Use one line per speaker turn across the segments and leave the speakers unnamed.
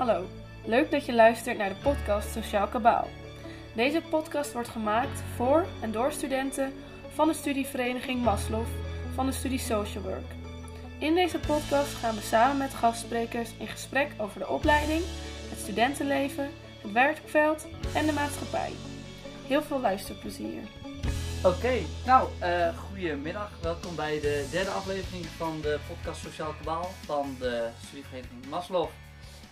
Hallo, leuk dat je luistert naar de podcast Sociaal Kabaal. Deze podcast wordt gemaakt voor en door studenten van de studievereniging Maslow van de studie Social Work. In deze podcast gaan we samen met gastsprekers in gesprek over de opleiding, het studentenleven, het werkveld en de maatschappij. Heel veel luisterplezier.
Oké, nou, uh, goedemiddag. Welkom bij de derde aflevering van de podcast Sociaal Kabaal van de studievereniging Maslow.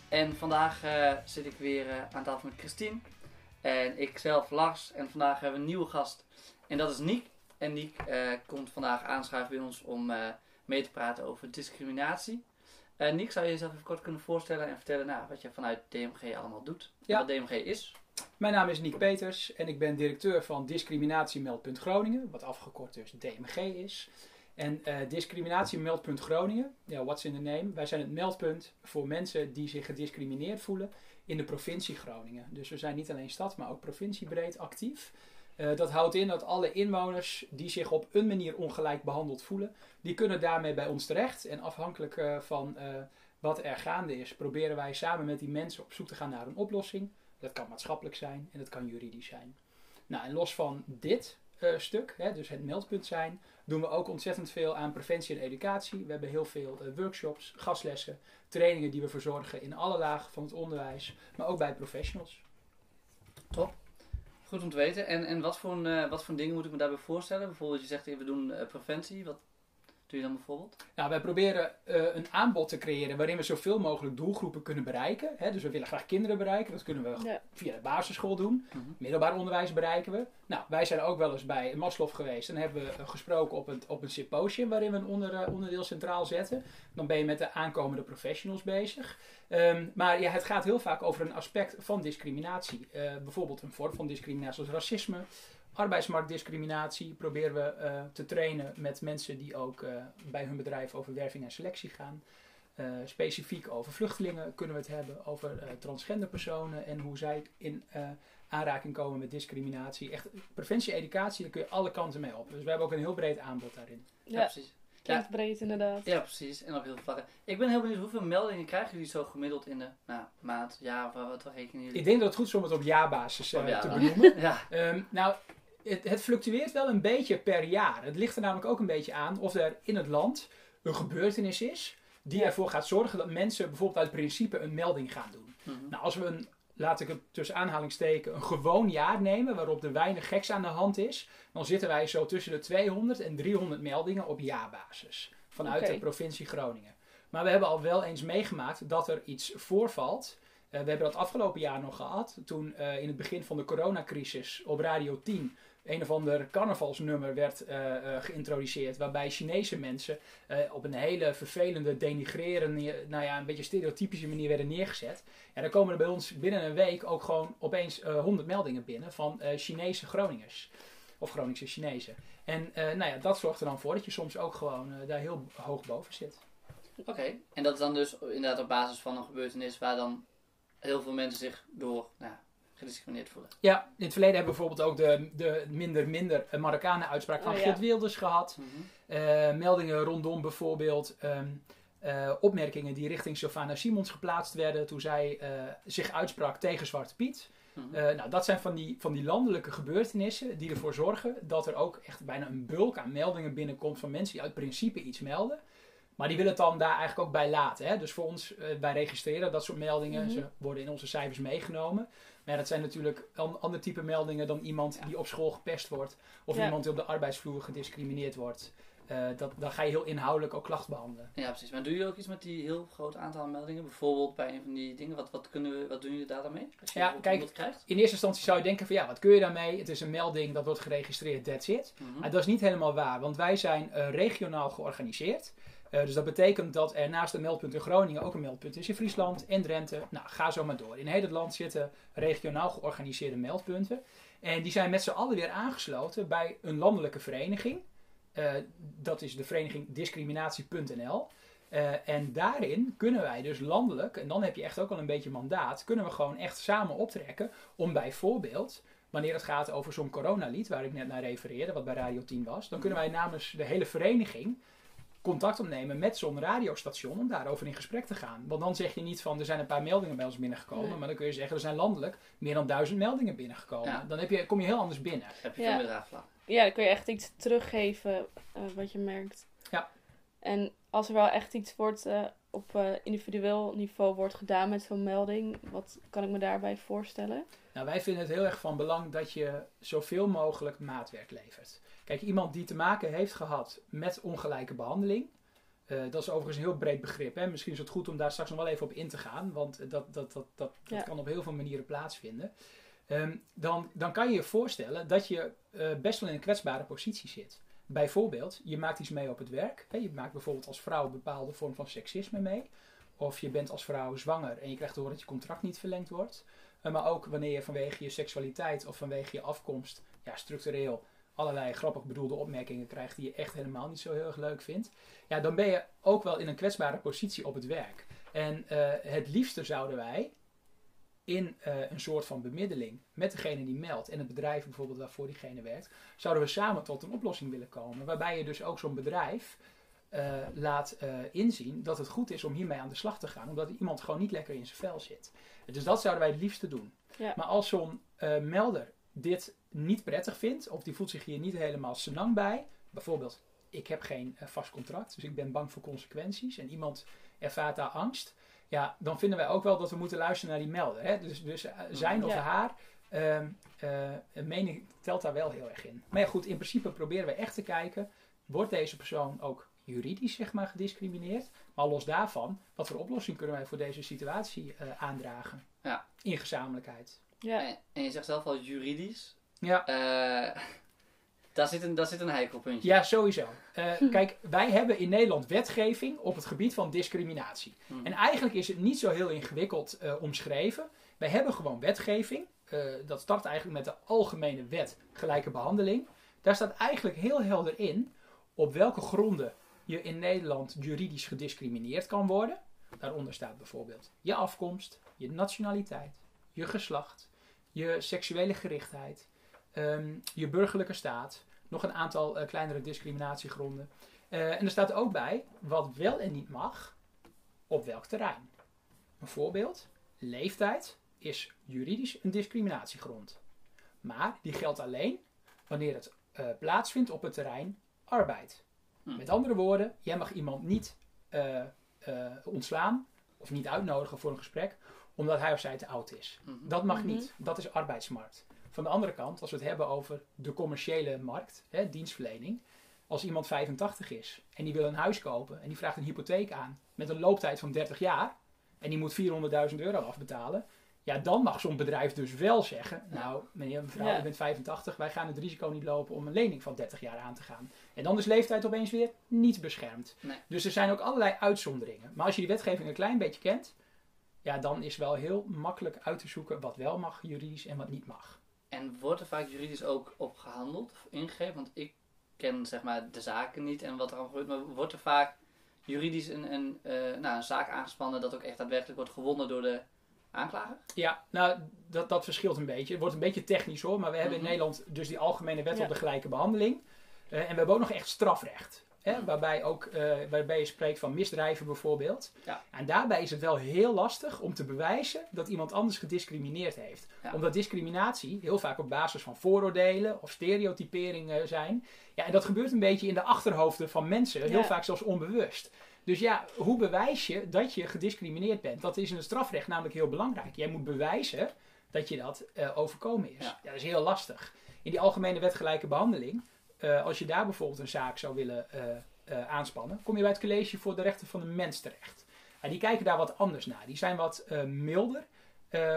En vandaag uh, zit ik weer uh, aan tafel met Christine en ik zelf Lars. En vandaag hebben we een nieuwe gast en dat is Niek. En Niek komt vandaag aanschuiven bij ons om mee te praten over discriminatie. Niek, zou je jezelf even kort kunnen voorstellen en vertellen nou, wat je vanuit DMG allemaal doet? Ja. Wat DMG is?
Mijn naam is Niek Peters en ik ben directeur van Discriminatiemeldpunt Groningen, wat afgekort dus DMG is. En uh, Discriminatiemeldpunt Groningen, ja, what's in the name? Wij zijn het meldpunt voor mensen die zich gediscrimineerd voelen in de provincie Groningen. Dus we zijn niet alleen stad, maar ook provinciebreed actief. Uh, dat houdt in dat alle inwoners die zich op een manier ongelijk behandeld voelen, die kunnen daarmee bij ons terecht. En afhankelijk uh, van wat er gaande is, proberen wij samen met die mensen op zoek te gaan naar een oplossing. Dat kan maatschappelijk zijn en dat kan juridisch zijn. Nou, en los van dit stuk, hè, dus het meldpunt zijn, doen we ook ontzettend veel aan preventie en educatie. We hebben heel veel uh, workshops, gastlessen, trainingen die we verzorgen in alle lagen van het onderwijs, maar ook bij professionals.
Top. Goed om te weten. En, en wat, voor, uh, wat voor dingen moet ik me daarbij voorstellen? Bijvoorbeeld, je zegt we doen preventie. Wat, doe je dan bijvoorbeeld?
Nou, wij proberen uh, een aanbod te creëren waarin we zoveel mogelijk doelgroepen kunnen bereiken. Hè? Dus we willen graag kinderen bereiken. Dat kunnen we via de basisschool doen. Mm Middelbaar onderwijs bereiken we. Nou, wij zijn ook wel eens bij Maslow geweest. En hebben we gesproken op een, op een symposium waarin we een onder, uh, onderdeel centraal zetten. Dan ben je met de aankomende professionals bezig. Um, maar ja, het gaat heel vaak over een aspect van discriminatie. Uh, bijvoorbeeld een vorm van discriminatie als racisme arbeidsmarktdiscriminatie proberen we uh, te trainen met mensen die ook uh, bij hun bedrijf over werving en selectie gaan. Uh, specifiek over vluchtelingen kunnen we het hebben, over transgender personen en hoe zij in aanraking komen met discriminatie. Echt preventie educatie, daar kun je alle kanten mee op. Dus we hebben ook een heel breed aanbod daarin.
Ja, ja precies. Klinkt ja. breed inderdaad.
Ja, precies. En op heel veel vlakken. Ik ben heel benieuwd, hoeveel meldingen krijgen jullie zo gemiddeld in de nou, maand, jaar, of wat rekenen jullie?
Ik denk dat het goed is om het op jaarbasis te benoemen. ja. Um, nou, het, het, fluctueert wel een beetje per jaar. Het ligt er namelijk ook een beetje aan of er in het land een gebeurtenis is die ervoor gaat zorgen dat mensen bijvoorbeeld uit principe een melding gaan doen. Mhm. Nou, als we een, laat ik het tussen aanhalingstekens, een gewoon jaar nemen waarop er weinig geks aan de hand is, dan zitten wij zo tussen de 200 en 300 meldingen op jaarbasis vanuit de provincie Groningen. Maar we hebben al wel eens meegemaakt dat er iets voorvalt. Uh, we hebben dat afgelopen jaar nog gehad, toen uh, in het begin van de coronacrisis op Radio 10 een of ander carnavalsnummer werd uh, uh, geïntroduceerd. Waarbij Chinese mensen uh, op een hele vervelende, denigrerende, nou ja, een beetje stereotypische manier werden neergezet. En dan komen er bij ons binnen een week ook gewoon opeens 100 meldingen binnen van Chinese Groningers. Of Groningse Chinezen. En nou ja, dat zorgt er dan voor dat je soms ook gewoon daar heel hoog boven zit.
Oké, en dat is dan dus inderdaad op basis van een gebeurtenis waar dan heel veel mensen zich door nou, gediscrimineerd voelen.
Ja, in het verleden hebben we bijvoorbeeld ook de, de minder minder Marokkanen uitspraak van oh, Geert Wilders gehad. Mhm. Eh, meldingen rondom bijvoorbeeld ehm, eh, opmerkingen die richting Sylvana Simons geplaatst werden toen zij uh, zich uitsprak tegen Zwarte Piet. Mhm. nou, dat zijn van die, van die landelijke gebeurtenissen die ervoor zorgen dat er ook echt bijna een bulk aan meldingen binnenkomt van mensen die uit principe iets melden. Maar die willen het dan daar eigenlijk ook bij laten. Hè? Dus voor ons, wij registreren dat soort meldingen. Mhm. Ze worden in onze cijfers meegenomen. Maar dat zijn natuurlijk een ander type meldingen dan iemand die op school gepest wordt. Of iemand die op de arbeidsvloer gediscrimineerd wordt. Uh, dat, dan ga je heel inhoudelijk ook klachten behandelen.
Ja, precies. Maar doe je ook iets met die heel groot aantal meldingen? Bijvoorbeeld bij een van die dingen. Wat, wat, kunnen we, wat doen jullie daar dan mee?
Als je ja, kijk, krijgt? in eerste instantie zou je denken van ja, wat kun je daarmee? Het is een melding, dat wordt geregistreerd, that's it. Mhm. Maar dat is niet helemaal waar, want wij zijn uh, regionaal georganiseerd. Uh, dus dat betekent dat er naast een meldpunt in Groningen ook een meldpunt is in Friesland en Drenthe. Nou, ga zo maar door. In heel het land zitten regionaal georganiseerde meldpunten. En die zijn met z'n allen weer aangesloten bij een landelijke vereniging. Uh, dat is de vereniging discriminatie.nl. Eh, en daarin kunnen wij dus landelijk, en dan heb je echt ook al een beetje mandaat, kunnen we gewoon echt samen optrekken om bijvoorbeeld wanneer het gaat over zo'n coronalied waar ik net naar refereerde, wat bij Radio 10 was, dan kunnen wij namens de hele vereniging contact opnemen met zo'n radiostation om daarover in gesprek te gaan. Want dan zeg je niet van er zijn een paar meldingen bij ons binnengekomen, maar dan kun je zeggen er zijn landelijk meer dan duizend meldingen binnengekomen. Dan heb je, kom je heel anders binnen.
Heb je veel meer draagvlak.
Ja, dan kun je echt iets teruggeven uh, wat je merkt. En als er wel echt iets wordt uh, op uh, individueel niveau wordt gedaan met zo'n melding, wat kan ik me daarbij voorstellen?
Nou, wij vinden het heel erg van belang dat je zoveel mogelijk maatwerk levert. Kijk, iemand die te maken heeft gehad met ongelijke behandeling, uh, dat is overigens een heel breed begrip. Hè? Misschien is het goed om daar straks nog wel even op in te gaan, want dat, dat, dat, dat, dat kan op heel veel manieren plaatsvinden. Um, dan, dan kan je je voorstellen dat je uh, best wel in een kwetsbare positie zit. Bijvoorbeeld, je maakt iets mee op het werk. Je maakt bijvoorbeeld als vrouw een bepaalde vorm van seksisme mee. Of je bent als vrouw zwanger en je krijgt te horen dat je contract niet verlengd wordt. Uh, maar ook wanneer je vanwege je seksualiteit of vanwege je afkomst ja, structureel allerlei grappig bedoelde opmerkingen krijgt die je echt helemaal niet zo heel erg leuk vindt. Ja, dan ben je ook wel in een kwetsbare positie op het werk. En uh, het liefste zouden wij in uh, een soort van bemiddeling met degene die meldt en het bedrijf bijvoorbeeld waarvoor diegene werkt, zouden we samen tot een oplossing willen komen. Waarbij je dus ook zo'n bedrijf uh, laat inzien dat het goed is om hiermee aan de slag te gaan, omdat iemand gewoon niet lekker in zijn vel zit. Dus dat zouden wij het liefste doen.
Ja.
Maar als zo'n melder dit niet prettig vindt, of die voelt zich hier niet helemaal senang bij, bijvoorbeeld ik heb geen vast contract, dus ik ben bang voor consequenties en iemand ervaart daar angst, ja, dan vinden wij ook wel dat we moeten luisteren naar die melder. Hè? Dus, dus uh, zijn of
Ja.
haar uh, uh, mening telt daar wel heel erg in. Maar ja, goed, in principe proberen we echt te kijken, wordt deze persoon ook juridisch zeg maar gediscrimineerd? Maar los daarvan, wat voor oplossing kunnen wij voor deze situatie uh, aandragen?
Ja.
In gezamenlijkheid.
Ja.
En, en je zegt zelf al juridisch.
Ja.
Uh, daar, zit een, daar zit een heikelpuntje.
Ja, sowieso. Uh, kijk, wij hebben in Nederland wetgeving op het gebied van discriminatie.
Hmm.
En eigenlijk is het niet zo heel ingewikkeld uh, omschreven. Wij hebben gewoon wetgeving. dat start eigenlijk met de Algemene Wet Gelijke Behandeling. Daar staat eigenlijk heel helder in op welke gronden je in Nederland juridisch gediscrimineerd kan worden. Daaronder staat bijvoorbeeld je afkomst, je nationaliteit, je geslacht, je seksuele gerichtheid, um, je burgerlijke staat, nog een aantal uh, kleinere discriminatiegronden. Uh, en er staat ook bij wat wel en niet mag op welk terrein. Een voorbeeld: leeftijd is juridisch een discriminatiegrond. Maar die geldt alleen wanneer het uh, plaatsvindt op het terrein arbeid.
Hm.
Met andere woorden, jij mag iemand niet uh, ontslaan of niet uitnodigen voor een gesprek omdat hij of zij te oud is.
-hmm.
Dat mag niet. Dat is arbeidsmarkt. Van de andere kant, als we het hebben over de commerciële markt, hè, dienstverlening. Als iemand 85 is en die wil een huis kopen en die vraagt een hypotheek aan met een looptijd van 30 jaar en die moet 400.000 euro afbetalen. Ja, dan mag zo'n bedrijf dus wel zeggen, nou meneer, mevrouw,
Ja.
u bent 85, wij gaan het risico niet lopen om een lening van 30 jaar aan te gaan. En dan is leeftijd opeens weer niet beschermd.
Nee.
Dus er zijn ook allerlei uitzonderingen. Maar als je die wetgeving een klein beetje kent, ja, dan is wel heel makkelijk uit te zoeken wat wel mag juridisch en wat niet mag.
En wordt er vaak juridisch ook op gehandeld of ingegrepen? Want ik ken zeg maar de zaken niet en wat er allemaal gebeurt. Maar wordt er vaak juridisch een, een, uh, nou, een zaak aangespannen dat ook echt daadwerkelijk wordt gewonnen door de aanklager?
Ja, nou, dat, dat verschilt een beetje. Het wordt een beetje technisch hoor, maar we hebben
Mhm.
in Nederland dus die algemene wet
Ja.
op de gelijke behandeling. Uh, en we hebben ook nog echt strafrecht. Hè, waarbij, ook, uh, waarbij je spreekt van misdrijven bijvoorbeeld.
Ja.
En daarbij is het wel heel lastig om te bewijzen dat iemand anders gediscrimineerd heeft.
Ja.
Omdat discriminatie heel vaak op basis van vooroordelen of stereotyperingen zijn. Ja, en dat gebeurt een beetje in de achterhoofden van mensen, heel
Ja.
vaak zelfs onbewust. Dus ja, hoe bewijs je dat je gediscrimineerd bent? Dat is in het strafrecht namelijk heel belangrijk. Jij moet bewijzen dat je dat uh, overkomen is.
Ja.
dat is heel lastig. In die algemene wet gelijke behandeling, uh, als je daar bijvoorbeeld een zaak zou willen uh, aanspannen, kom je bij het college voor de rechten van de mens terecht. die kijken daar wat anders naar. Die zijn wat milder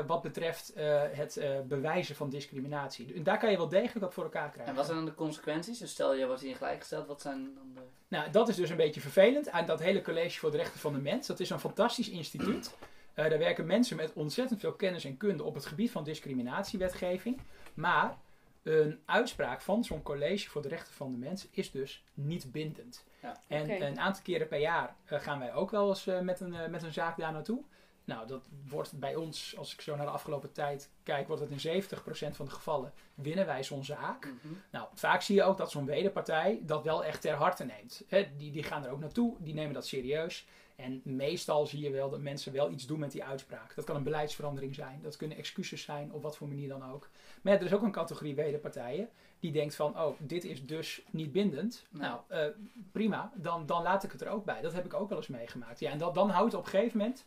wat betreft het bewijzen van discriminatie. En daar kan je wel degelijk wat voor elkaar krijgen.
En wat zijn dan de consequenties? Dus stel je wordt hierin gelijkgesteld, wat zijn dan de...
Nou, dat is dus een beetje vervelend aan dat hele college voor de rechten van de mens. Dat is een fantastisch instituut. Uh, daar werken mensen met ontzettend veel kennis en kunde op het gebied van discriminatiewetgeving. Maar een uitspraak van zo'n college voor de rechten van de mens is dus niet bindend.
Ja.
En
Okay.
een aantal keren per jaar uh, gaan wij ook wel eens uh, met, een, met een zaak daar naartoe. Nou, dat wordt bij ons, als ik zo naar de afgelopen tijd kijk, wordt het in 70% van de gevallen winnen wij zo'n zaak.
Mhm.
Nou, vaak zie je ook dat zo'n wederpartij dat wel echt ter harte neemt. Die, die gaan er ook naartoe, die nemen dat serieus. En meestal zie je wel dat mensen wel iets doen met die uitspraak. Dat kan een beleidsverandering zijn, dat kunnen excuses zijn, op wat voor manier dan ook. Maar ja, er is ook een categorie wederpartijen die denkt van, oh, dit is dus niet bindend. Nou, eh, prima, dan, dan laat ik het er ook bij. Dat heb ik ook wel eens meegemaakt. Ja, en dat, dan houdt het op een gegeven moment,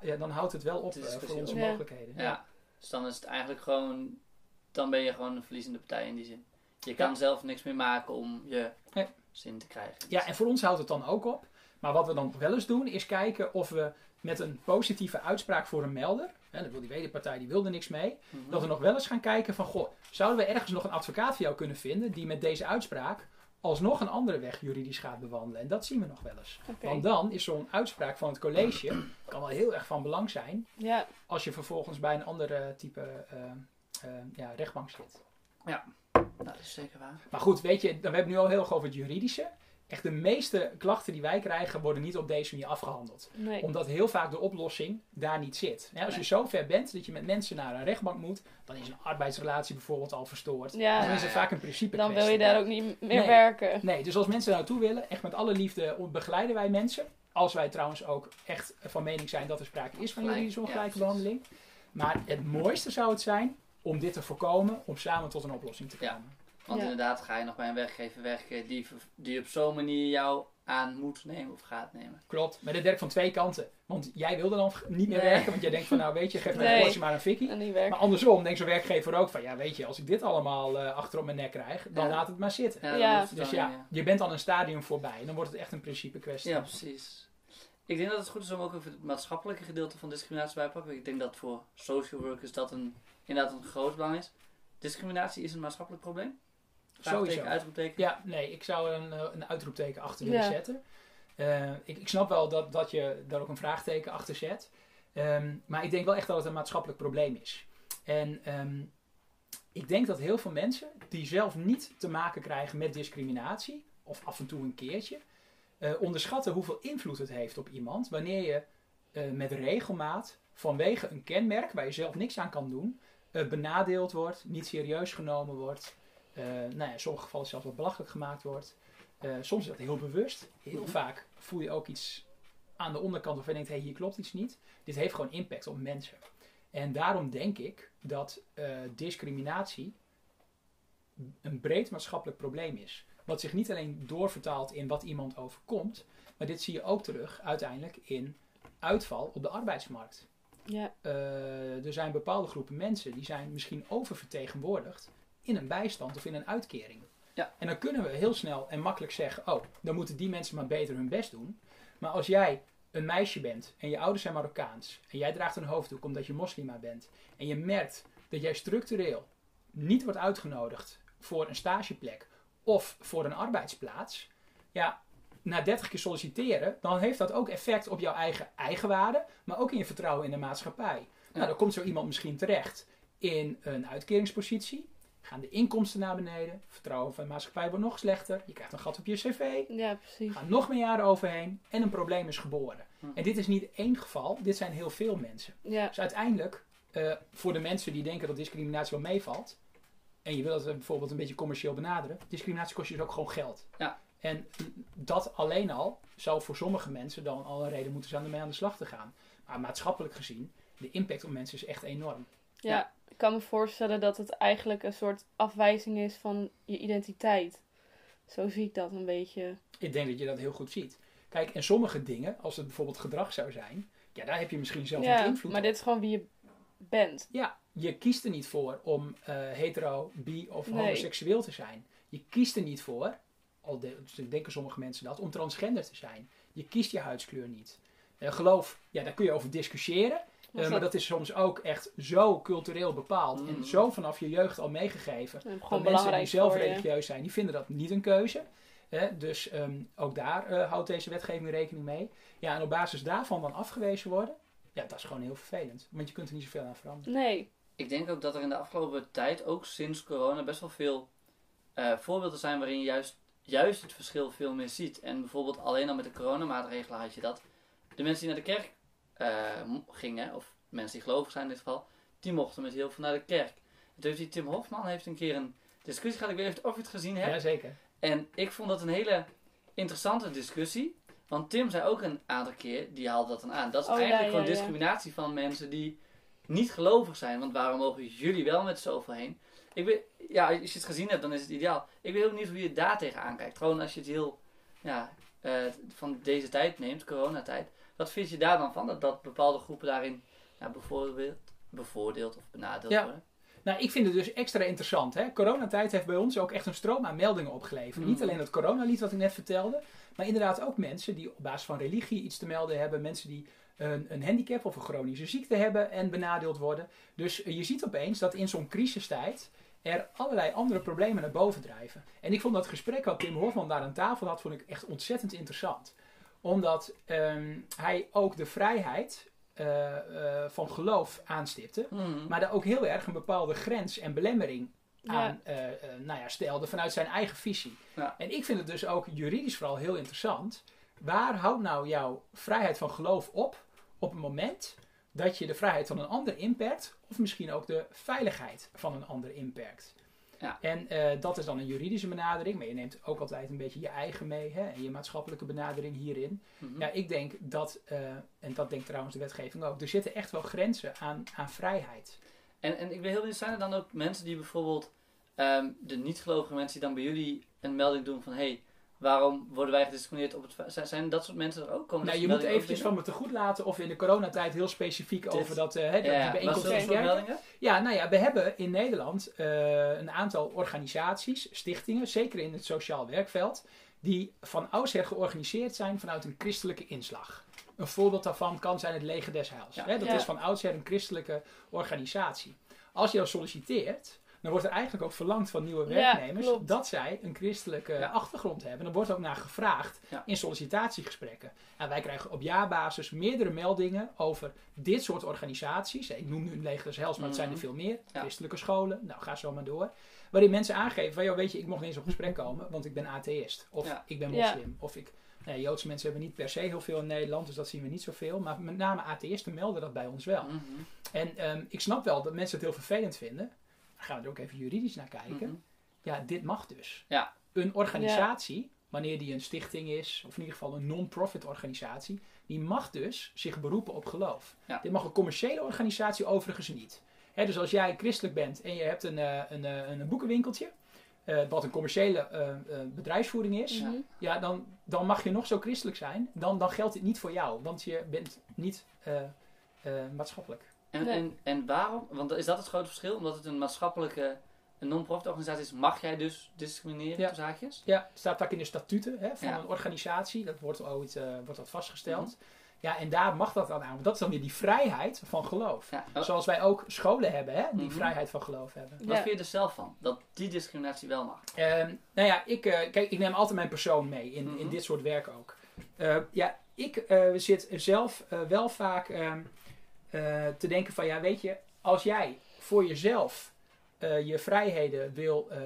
ja, dan houdt het wel op
Het is
eh, voor onze
Ja.
mogelijkheden.
Ja. Dus dan is het eigenlijk gewoon, dan ben je gewoon een verliezende partij in die zin. Je kan
Ja.
zelf niks meer maken om je zin te krijgen.
Ja, en voor ons houdt het dan ook op. Maar wat we dan wel eens doen, is kijken of we met een positieve uitspraak voor een melder, hè, dat wil die wederpartij, die wilde niks mee,
Mhm.
dat we nog wel eens gaan kijken van, goh, zouden we ergens nog een advocaat voor jou kunnen vinden die met deze uitspraak alsnog een andere weg juridisch gaat bewandelen? En dat zien we nog wel eens. Want dan is zo'n uitspraak van het college, kan wel heel erg van belang zijn,
Ja,
als je vervolgens bij een andere type eh, eh, ja, rechtbank zit.
Nou, dat is zeker waar.
Maar goed, weet je, we hebben nu al heel erg over het juridische. Echt de meeste klachten die wij krijgen worden niet op deze manier afgehandeld.
nee.
Omdat heel vaak de oplossing daar niet zit. Ja, als je zo ver bent dat je met mensen naar een rechtbank moet, dan is een arbeidsrelatie bijvoorbeeld al verstoord.
Ja.
dan is het vaak een principe
Dan wil je daar ook niet meer
Nee.
werken.
Nee, dus als mensen naartoe willen, echt met alle liefde begeleiden wij mensen. Als wij trouwens ook echt van mening zijn dat er sprake is van juridische ongelijke behandeling. Maar het mooiste zou het zijn om dit te voorkomen, om samen tot een oplossing te
Ja. Want
Ja.
inderdaad ga je nog bij een werkgever werken die, die op zo'n manier jou aan moet nemen of gaat nemen.
Klopt, maar dat werkt van twee kanten. Want jij wilde dan niet meer
Nee.
werken, want jij denkt van nou weet je, geef mij
Nee.
een maar een fikkie. Maar andersom denkt zo'n werkgever ook van ja weet je, als ik dit allemaal eh, achter op mijn nek krijg, dan
Ja.
laat het maar zitten.
Ja,
Dus ja, je bent dan een stadium voorbij en dan wordt het echt een principe kwestie.
Ja, precies. Ik denk dat het goed is om ook even het maatschappelijke gedeelte van discriminatie bij te pakken. Ik denk dat voor social workers dat een, inderdaad een groot belang is. Discriminatie is een maatschappelijk probleem. Vraagteken,
Sowieso.
uitroepteken.
Ja, nee, ik zou er een, eh, een uitroepteken achter
Ja.
willen zetten. Eh, ik, ik snap wel dat, dat je daar ook een vraagteken achter zet. Ehm, maar ik denk wel echt dat het een maatschappelijk probleem is. En ehm, ik denk dat heel veel mensen die zelf niet te maken krijgen met discriminatie, of af en toe een keertje, eh, onderschatten hoeveel invloed het heeft op iemand wanneer je eh, met regelmaat vanwege een kenmerk waar je zelf niks aan kan doen, eh, benadeeld wordt, niet serieus genomen wordt, nou ja, in sommige gevallen zelfs wat belachelijk gemaakt wordt. Eh, soms is dat heel bewust. Heel
Mhm.
vaak voel je ook iets aan de onderkant of je denkt, hé, hey, hier klopt iets niet. Dit heeft gewoon impact op mensen. En daarom denk ik dat eh, discriminatie een breed maatschappelijk probleem is. Wat zich niet alleen doorvertaalt in wat iemand overkomt, maar dit zie je ook terug uiteindelijk in uitval op de arbeidsmarkt.
Ja,
Eh, er zijn bepaalde groepen mensen die zijn misschien oververtegenwoordigd in een bijstand of in een uitkering.
Ja.
En dan kunnen we heel snel en makkelijk zeggen, oh, dan moeten die mensen maar beter hun best doen. Maar als jij een meisje bent en je ouders zijn Marokkaans en jij draagt een hoofddoek omdat je moslima bent en je merkt dat jij structureel niet wordt uitgenodigd voor een stageplek of voor een arbeidsplaats, ja, na 30 keer solliciteren, dan heeft dat ook effect op jouw eigen eigenwaarde, maar ook in je vertrouwen in de maatschappij. Nou, dan komt zo iemand misschien terecht in een uitkeringspositie, gaan de inkomsten naar beneden, vertrouwen van de maatschappij wordt nog slechter, je krijgt een gat op je cv,
ja precies.
gaan nog meer jaren overheen en een probleem is geboren.
Hm.
En dit is niet één geval, dit zijn heel veel mensen.
Ja,
Dus uiteindelijk, eh, voor de mensen die denken dat discriminatie wel meevalt, en je wil het eh, bijvoorbeeld een beetje commercieel benaderen, discriminatie kost je dus ook gewoon geld.
Ja.
En dat alleen al zou voor sommige mensen dan al een reden moeten zijn om mee aan de slag te gaan. Maar maatschappelijk gezien, de impact op mensen is echt enorm.
ja, ik kan me voorstellen dat het eigenlijk een soort afwijzing is van je identiteit. Zo zie ik dat een beetje.
Ik denk dat je dat heel goed ziet. Kijk, en sommige dingen, als het bijvoorbeeld gedrag zou zijn, ja, daar heb je misschien zelf niet
Ja,
invloed
maar
op.
dit is gewoon wie je bent.
Ja, je kiest er niet voor om eh, hetero, bi of
Nee.
homoseksueel te zijn. Je kiest er niet voor, al de- dus denken sommige mensen dat, om transgender te zijn. Je kiest je huidskleur niet. Eh, geloof, ja, daar kun je over discussiëren. Eh, maar dat is soms ook echt zo cultureel bepaald
Mm.
en zo vanaf je jeugd al meegegeven. Dat mensen
belangrijk
die zelf
voor
religieus zijn, die vinden dat niet een keuze. Hè? Dus ehm, ook daar eh, houdt deze wetgeving rekening mee. Ja, en op basis daarvan dan afgewezen worden, ja, dat is gewoon heel vervelend. Want je kunt er niet zoveel aan veranderen.
Nee,
Ik denk ook dat er in de afgelopen tijd, ook sinds corona, best wel veel eh, voorbeelden zijn waarin je juist, juist het verschil veel meer ziet. En bijvoorbeeld alleen al met de coronamaatregelen had je dat. De mensen die naar de kerk gingen, of mensen die gelovig zijn in dit geval, die mochten met heel veel naar de kerk. toen heeft die Tim Hofman heeft een keer een discussie gehad. Ik weet niet of je het gezien hebt.
Ja, zeker.
En ik vond dat een hele interessante discussie. Want Tim zei ook een aantal keer, die haalde dat dan aan. Dat is oh, eigenlijk gewoon discriminatie van mensen die niet gelovig zijn. Want waarom mogen jullie wel met zoveel heen? Ik weet, ja, als je het gezien hebt, dan is het ideaal. Ik weet ook niet hoe je daar tegenaan kijkt. Gewoon als je het heel ja, uh, van deze tijd neemt, coronatijd. Wat vind je daar dan van? Dat, dat bepaalde groepen daarin ja, bijvoorbeeld bevoordeeld of benadeeld worden?
Nou, ik vind het dus extra interessant. Hè? Coronatijd heeft bij ons ook echt een stroom aan meldingen opgeleverd. Niet mm. alleen het coronalied wat ik net vertelde, maar inderdaad ook mensen die op basis van religie iets te melden hebben. Mensen die een, een handicap of een chronische ziekte hebben en benadeeld worden. Dus je ziet opeens dat in zo'n crisistijd er allerlei andere problemen naar boven drijven. En ik vond dat gesprek wat Tim Hofman daar aan tafel had, vond ik echt ontzettend interessant. Omdat um, hij ook de vrijheid uh, uh, van geloof aanstipte, mm. maar daar ook heel erg een bepaalde grens en belemmering aan uh, nou ja, stelde vanuit zijn eigen visie. Ja. En ik vind het dus ook juridisch vooral heel interessant. Waar houdt nou jouw vrijheid van geloof op op het moment dat je de vrijheid van een ander inperkt, of misschien ook de veiligheid van een ander inperkt. Ja. En uh, dat is dan een juridische benadering, maar je neemt ook altijd een beetje je eigen mee hè, en je maatschappelijke benadering hierin. Mm Ja, ik denk dat, uh, en dat denkt trouwens de wetgeving ook, er zitten echt wel grenzen aan, aan vrijheid.
En, en ik wil heel benieuwd, zijn er dan ook mensen die bijvoorbeeld, um, de niet-gelovige mensen die dan bij jullie een melding doen van, hey, Waarom worden wij gediscrimineerd op het Zijn dat soort mensen er ook? Komen
nou, je moet eventjes van me te goed laten of in de coronatijd heel specifiek over dat, uh,
ja, die bijeenkomst meldingen?
Ja, nou ja, we hebben in Nederland uh, een aantal organisaties, stichtingen, zeker in het sociaal werkveld, die van oudsher georganiseerd zijn vanuit een christelijke inslag. Een voorbeeld daarvan kan zijn het Leger des Heils. Ja. dat is van oudsher een christelijke organisatie. Als je dan solliciteert, dan wordt er eigenlijk ook verlangd van nieuwe werknemers dat zij een christelijke achtergrond hebben. Dan wordt ook naar gevraagd in sollicitatiegesprekken. En wij krijgen op jaarbasis meerdere meldingen over dit soort organisaties. Ik noem nu een leger des Hels, maar het zijn er mhm. veel meer. Christelijke scholen, nou ga zo maar door. Waarin mensen aangeven van, joh, weet je, ik mocht niet eens op gesprek komen, want ik ben atheïst. Of ik ben moslim. Of ik... Nou, Joodse mensen hebben niet per se heel veel in Nederland, dus dat zien we niet zoveel. Maar met name atheïsten melden dat bij ons wel. Mhm. En ehm, ik snap wel dat mensen het heel vervelend vinden gaan we er ook even juridisch naar kijken. Mhm. Ja, dit mag dus. Ja. Een organisatie, wanneer die een stichting is, of in ieder geval een non-profit organisatie, die mag dus zich beroepen op geloof. Dit mag een commerciële organisatie overigens niet. dus als jij christelijk bent en je hebt een, uh, een, uh, een boekenwinkeltje, uh, wat een commerciële bedrijfsvoering is, ja, dan, dan mag je nog zo christelijk zijn, dan, dan geldt dit niet voor jou, want je bent niet maatschappelijk.
En, en, en waarom? Want is dat het grote verschil? Omdat het een maatschappelijke een non-profit organisatie is, mag jij dus discrimineren ja. zaakjes?
Ja, het staat vaak in de statuten hè, van een organisatie. Dat wordt ooit uh, wordt dat vastgesteld. Mhm. Ja, en daar mag dat dan aan. Dat is dan weer die vrijheid van geloof. Ja. Zoals wij ook scholen hebben, hè, die mhm. vrijheid van geloof hebben.
Wat vind je er zelf van? Dat die discriminatie wel mag?
Uh, nou ja, ik, uh, kijk, ik neem altijd mijn persoon mee in, in mhm. dit soort werk ook. Uh, ja, ik zit zelf wel vaak ehm, uh, te denken van ja, weet je, als jij voor jezelf uh, je vrijheden wil uh,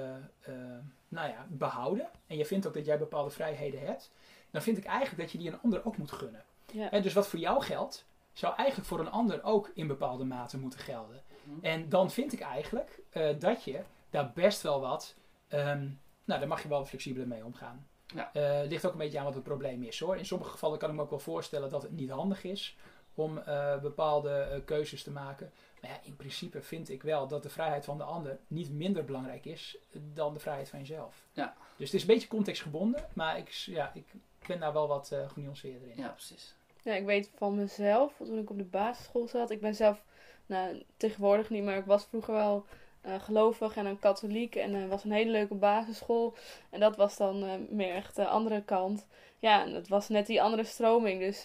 nou ja, behouden en je vindt ook dat jij bepaalde vrijheden hebt, dan vind ik eigenlijk dat je die een ander ook moet gunnen. Ja. En dus wat voor jou geldt, zou eigenlijk voor een ander ook in bepaalde mate moeten gelden. Mhm. En dan vind ik eigenlijk dat je daar best wel wat, um, nou daar mag je wel flexibeler mee omgaan. Ja. ligt ook een beetje aan wat het probleem is hoor. In sommige gevallen kan ik me ook wel voorstellen dat het niet handig is om uh, bepaalde uh, keuzes te maken. Maar ja, in principe vind ik wel dat de vrijheid van de ander niet minder belangrijk is dan de vrijheid van jezelf. Ja. Dus het is een beetje contextgebonden, maar ik, ja, ik ben daar wel wat uh, genuanceerder in.
Ja, precies.
Ja, ik weet van mezelf, toen ik op de basisschool zat, ik ben zelf, nou, tegenwoordig niet, maar ik was vroeger wel uh, gelovig en een katholiek en uh, was een hele leuke basisschool. En dat was dan uh, meer echt de andere kant. Ja, en dat was net die andere stroming. Dus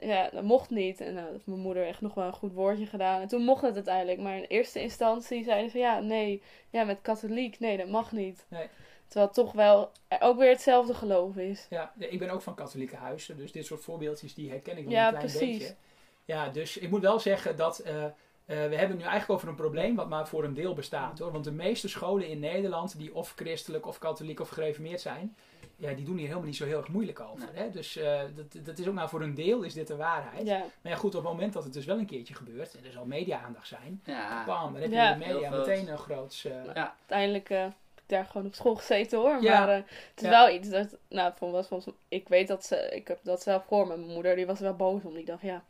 ja, dat mocht niet. En uh, heeft mijn moeder echt nog wel een goed woordje gedaan. En toen mocht het uiteindelijk. Maar in eerste instantie zeiden ze ja, nee, ja, met katholiek, nee, dat mag niet. Nee. Terwijl toch wel ook weer hetzelfde geloof is.
Ja, ik ben ook van katholieke huizen. Dus dit soort voorbeeldjes, die herken ik wel ja, een klein precies. beetje. Ja, dus ik moet wel zeggen dat... Uh, we hebben het nu eigenlijk over een probleem wat maar voor een deel bestaat hoor. Want de meeste scholen in Nederland die of christelijk of katholiek of gereformeerd zijn, ja, die doen hier helemaal niet zo heel erg moeilijk over. Hè? Dus uh, dat, dat is ook maar voor een deel is dit de waarheid. Ja. Maar ja, goed, op het moment dat het dus wel een keertje gebeurt en er zal media-aandacht zijn, ja. bam, dan heb je ja. de media meteen een groot... Uh,
ja. Uiteindelijk uh, daar gewoon op school gezeten hoor. Maar uh, het is wel iets dat, nou, van was volgens ik weet dat ze, ik heb dat zelf voor mijn moeder, die was wel boos om. Die dacht, ja,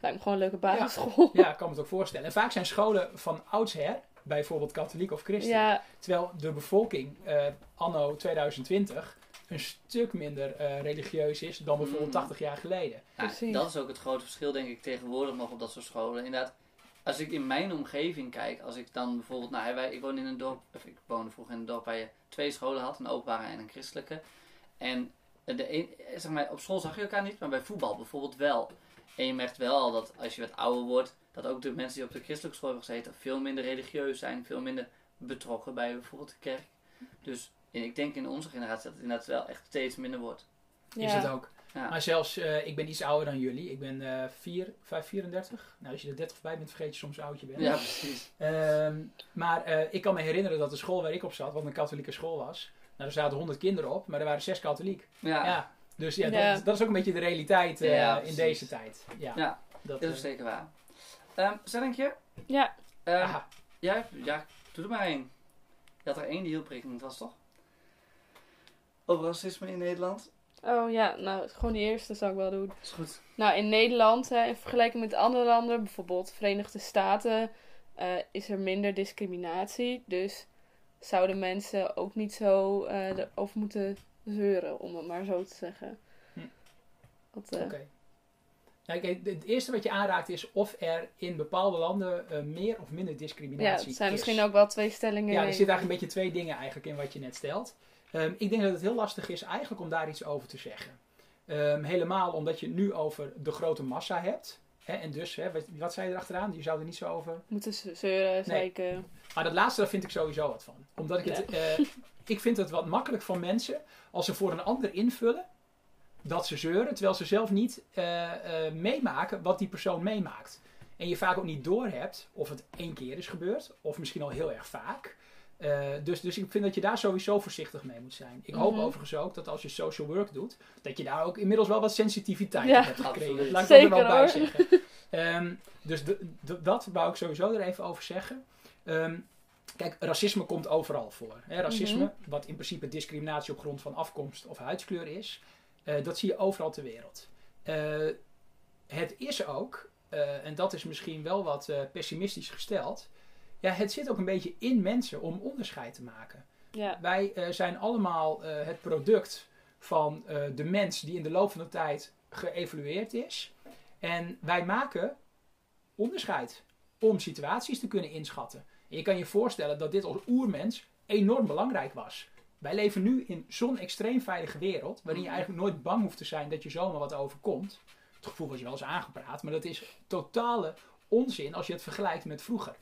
lijkt me gewoon een leuke basisschool.
Ja, ik kan me het ook voorstellen. En vaak zijn scholen van oudsher, bijvoorbeeld katholiek of christelijk, terwijl de bevolking anno 2020 een stuk minder uh, religieus is dan bijvoorbeeld 80 mm. jaar geleden.
Ja, dat is ook het grote verschil, denk ik, tegenwoordig nog op dat soort scholen. Inderdaad, als ik in mijn omgeving kijk, als ik dan bijvoorbeeld, nou, wij, ik woon in een dorp, of ik woonde vroeger in een dorp waar je twee scholen had, een openbare en een christelijke. En de een, zeg maar, op school zag je elkaar niet, maar bij voetbal bijvoorbeeld wel. En je merkt wel al dat als je wat ouder wordt, dat ook de mensen die op de christelijke school hebben gezeten veel minder religieus zijn, veel minder betrokken bij bijvoorbeeld de kerk. Dus ik denk in onze generatie dat het inderdaad wel echt steeds minder wordt.
Is het ook. Maar zelfs, uh, ik ben iets ouder dan jullie. Ik ben uh, 4, 5, 34. Nou, als je er 30 bij bent, vergeet je soms hoe oud je bent.
Ja, precies.
Um, maar uh, ik kan me herinneren dat de school waar ik op zat, wat een katholieke school was, nou, er zaten 100 kinderen op, maar er waren 6 katholiek. Ja. ja. Dus ja, ja. Dat, dat, is ook een beetje de realiteit uh, in deze tijd. Ja,
ja dat, is zeker waar. Um, Stellingje?
Ja.
Um, ja, ja, doe er maar één. Je had er één die heel prikkelend was, toch? Over racisme in Nederland?
Oh ja, nou gewoon die eerste zou ik wel doen.
Is goed.
Nou, in Nederland, hè, in vergelijking met andere landen, bijvoorbeeld de Verenigde Staten, uh, is er minder discriminatie. Dus zouden mensen ook niet zo uh, erover moeten zeuren, om het maar zo te zeggen. Hm.
Uh, Oké. Nou, het eerste wat je aanraakt is of er in bepaalde landen meer of minder discriminatie is. Ja,
het zijn misschien ook wel twee stellingen.
Ja, er zitten eigenlijk een beetje twee dingen eigenlijk in wat je net stelt. Um, ik denk dat het heel lastig is eigenlijk om daar iets over te zeggen. Um, helemaal omdat je het nu over de grote massa hebt. Hè, en dus, hè, wat, wat, zei je erachteraan? Je zou er niet zo over...
Moeten zeuren, zeiken.
Maar dat laatste, daar vind ik sowieso wat van. Omdat ik het... Uh, ik vind het wat makkelijk van mensen als ze voor een ander invullen dat ze zeuren, terwijl ze zelf niet uh, uh, meemaken wat die persoon meemaakt. En je vaak ook niet doorhebt of het één keer is gebeurd, of misschien al heel erg vaak. Uh, dus, dus ik vind dat je daar sowieso voorzichtig mee moet zijn. Ik hoop mm -hmm. overigens ook dat als je social work doet, dat je daar ook inmiddels wel wat sensitiviteit ja, hebt gekregen. Laat ik Zeker, er wel bij zeggen. Um, dus dat wou ik sowieso er even over zeggen. Um, kijk, racisme komt overal voor. Hè? Racisme, mm -hmm. wat in principe discriminatie op grond van afkomst of huidskleur is, uh, dat zie je overal ter wereld. Uh, het is ook, en dat is misschien wel wat pessimistisch gesteld, ja, het zit ook een beetje in mensen om onderscheid te maken. Ja. Wij uh, zijn allemaal uh, het product van uh, de mens die in de loop van de tijd geëvolueerd is. En wij maken onderscheid om situaties te kunnen inschatten. En je kan je voorstellen dat dit als oermens enorm belangrijk was. Wij leven nu in zo'n extreem veilige wereld, waarin je mhm. eigenlijk nooit bang hoeft te zijn dat je zomaar wat overkomt. Het gevoel was je wel eens aangepraat, maar dat is totale onzin als je het vergelijkt met vroeger.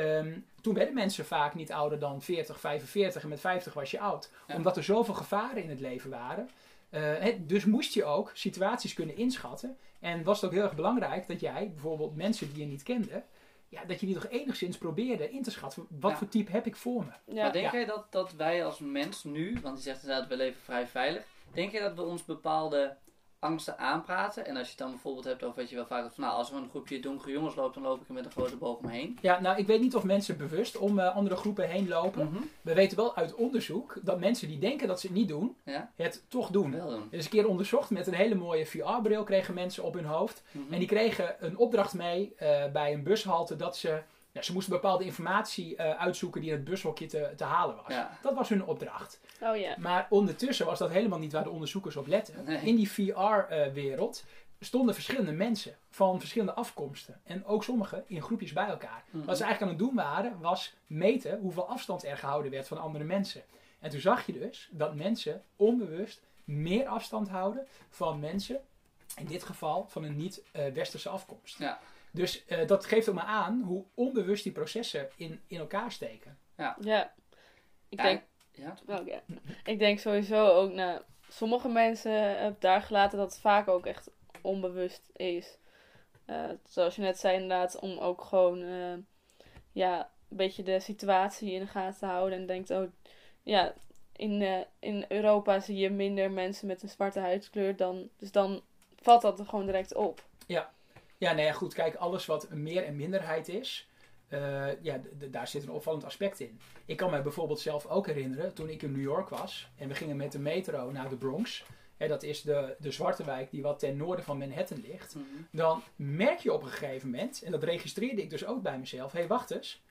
Um, toen werden mensen vaak niet ouder dan 40, 45 en met 50 was je oud. Omdat er zoveel gevaren in het leven waren. Uh, dus moest je ook situaties kunnen inschatten. En was het ook heel erg belangrijk dat jij bijvoorbeeld mensen die je niet kende, ja, dat je die toch enigszins probeerde in te schatten. Wat voor type heb ik voor me?
Ja. Maar denk jij dat, dat wij als mens nu, want je zegt inderdaad, we leven vrij veilig. Denk je dat we ons bepaalde angsten aanpraten. En als je het dan bijvoorbeeld hebt over wat je wel vaak hebt van nou, als er een groepje donkere jongens loopt, dan loop ik er met een grote boog omheen.
Ja, nou ik weet niet of mensen bewust om uh, andere groepen heen lopen. Mm -hmm. We weten wel uit onderzoek dat mensen die denken dat ze het niet doen, ja? het toch doen.
Wel doen.
Er is een keer onderzocht met een hele mooie VR-bril kregen mensen op hun hoofd. Mm -hmm. En die kregen een opdracht mee uh, bij een bushalte dat ze ja, ze moesten bepaalde informatie uh, uitzoeken die in het bushokje te, te halen was. Ja. Dat was hun opdracht.
Oh, yeah.
Maar ondertussen was dat helemaal niet waar de onderzoekers op letten. Nee. In die VR-wereld uh, stonden verschillende mensen van verschillende afkomsten. En ook sommigen in groepjes bij elkaar. Mm -hmm. Wat ze eigenlijk aan het doen waren, was meten hoeveel afstand er gehouden werd van andere mensen. En toen zag je dus dat mensen onbewust meer afstand houden van mensen, in dit geval van een niet-westerse uh, afkomst.
Ja.
Dus uh, dat geeft ook maar aan hoe onbewust die processen in, in elkaar steken.
Ja. ja. Ik ja, denk... Ja. Oh, ja. Ik denk sowieso ook, nou, sommige mensen hebben daar gelaten dat het vaak ook echt onbewust is. zoals je net zei, inderdaad, om ook gewoon ja, een beetje de situatie in de gaten te houden. En denkt, oh ja, in, in Europa zie je minder mensen met een zwarte huidskleur dan. Dus dan valt dat er gewoon direct op.
Ja, ja, nee, goed. Kijk, alles wat meer en minderheid is, uh, ja, daar zit een opvallend aspect in. Ik kan me bijvoorbeeld zelf ook herinneren, toen ik in New York was en we gingen met de metro naar de Bronx. Hè, dat is de, de zwarte wijk die wat ten noorden van Manhattan ligt. Mhm. Dan merk je op een gegeven moment, en dat registreerde ik dus ook bij mezelf, hé hey, wacht eens.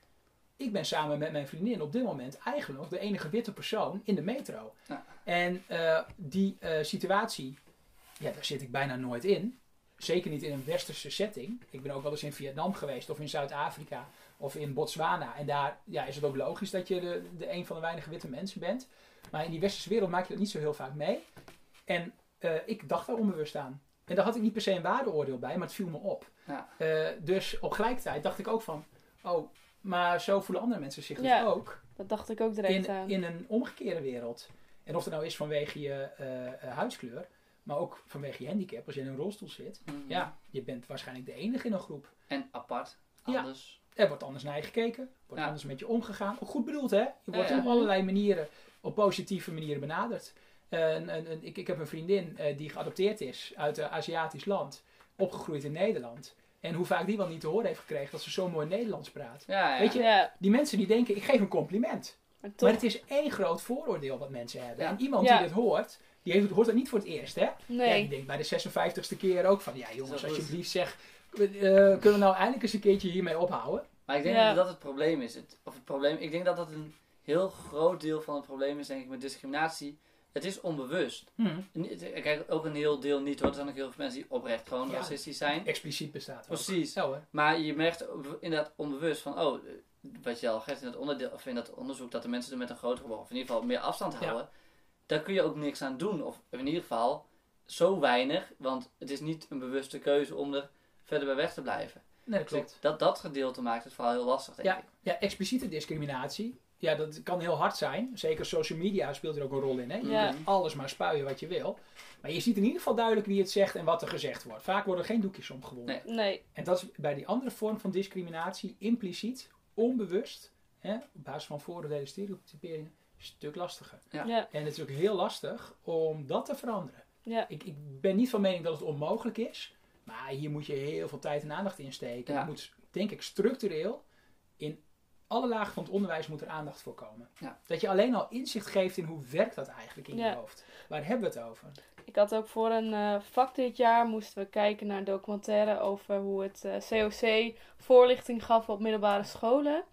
Ik ben samen met mijn vriendin op dit moment eigenlijk nog de enige witte persoon in de metro. Ja. En uh, die uh, situatie, ja, daar zit ik bijna nooit in zeker niet in een westerse setting. Ik ben ook wel eens in Vietnam geweest of in Zuid-Afrika of in Botswana. En daar ja, is het ook logisch dat je de, de een van de weinige witte mensen bent. Maar in die westerse wereld maak je dat niet zo heel vaak mee. En uh, ik dacht daar onbewust aan. En daar had ik niet per se een waardeoordeel bij, maar het viel me op. Ja. Uh, dus op gelijktijd dacht ik ook van, oh, maar zo voelen andere mensen zich dus ook.
Dat dacht ik ook direct
in, aan. In een omgekeerde wereld. En of het nou is vanwege je uh, huidskleur, maar ook vanwege je handicap, als je in een rolstoel zit. Mhm. Ja, je bent waarschijnlijk de enige in een groep.
En apart, anders.
Ja, er wordt anders naar je gekeken, wordt anders met je omgegaan. Ook goed bedoeld, hè? Je wordt op allerlei manieren, op positieve manieren benaderd. en, ik, ik heb een vriendin uh, die geadopteerd is uit een Aziatisch land, opgegroeid in Nederland. En hoe vaak die wel niet te horen heeft gekregen dat ze zo mooi Nederlands praat. Ja, Weet je, die mensen die denken, ik geef een compliment. Maar, maar, het is één groot vooroordeel wat mensen hebben. En iemand die dit hoort, die heeft, hoort dat niet voor het eerst, hè? Nee. Ja, die denkt bij de 56ste keer ook van, ja jongens, alsjeblieft zeg, uh, kunnen we nou eindelijk eens een keertje hiermee ophouden?
Maar ik denk dat dat het probleem is. Het, of het probleem, ik denk dat dat een heel groot deel van het probleem is, denk ik, met discriminatie. Het is onbewust. Hmm. Kijk, ook een heel deel niet hoor. Er zijn ook heel veel mensen die oprecht gewoon racistisch zijn.
Expliciet bestaat.
Precies. maar je merkt inderdaad onbewust van, oh, wat je al geeft in dat, onderdeel, of in dat onderzoek, dat de mensen er met een grotere, of in ieder geval meer afstand houden daar kun je ook niks aan doen. Of in ieder geval zo weinig, want het is niet een bewuste keuze om er verder bij weg te blijven.
Nee, dat klopt.
dat dat gedeelte maakt het vooral heel lastig, denk
ja,
ik.
Ja, expliciete discriminatie. Ja, dat kan heel hard zijn. Zeker social media speelt er ook een rol in. Hè? Je ja. alles maar spuien wat je wil. Maar je ziet in ieder geval duidelijk wie het zegt en wat er gezegd wordt. Vaak worden er geen doekjes omgewonden.
Nee. nee.
En dat is bij die andere vorm van discriminatie impliciet, onbewust, hè, op basis van vooroordelen, stereotyperingen, stuk lastiger. Ja. En het is ook heel lastig om dat te veranderen. Ja. Ik, ik ben niet van mening dat het onmogelijk is. Maar hier moet je heel veel tijd en aandacht in steken. Ja. moet, denk ik, structureel in alle lagen van het onderwijs moet er aandacht voor komen. Ja. Dat je alleen al inzicht geeft in hoe werkt dat eigenlijk in je hoofd. Waar hebben we het over?
Ik had ook voor een uh, vak dit jaar moesten we kijken naar een documentaire over hoe het COC eh, voorlichting gaf op middelbare scholen.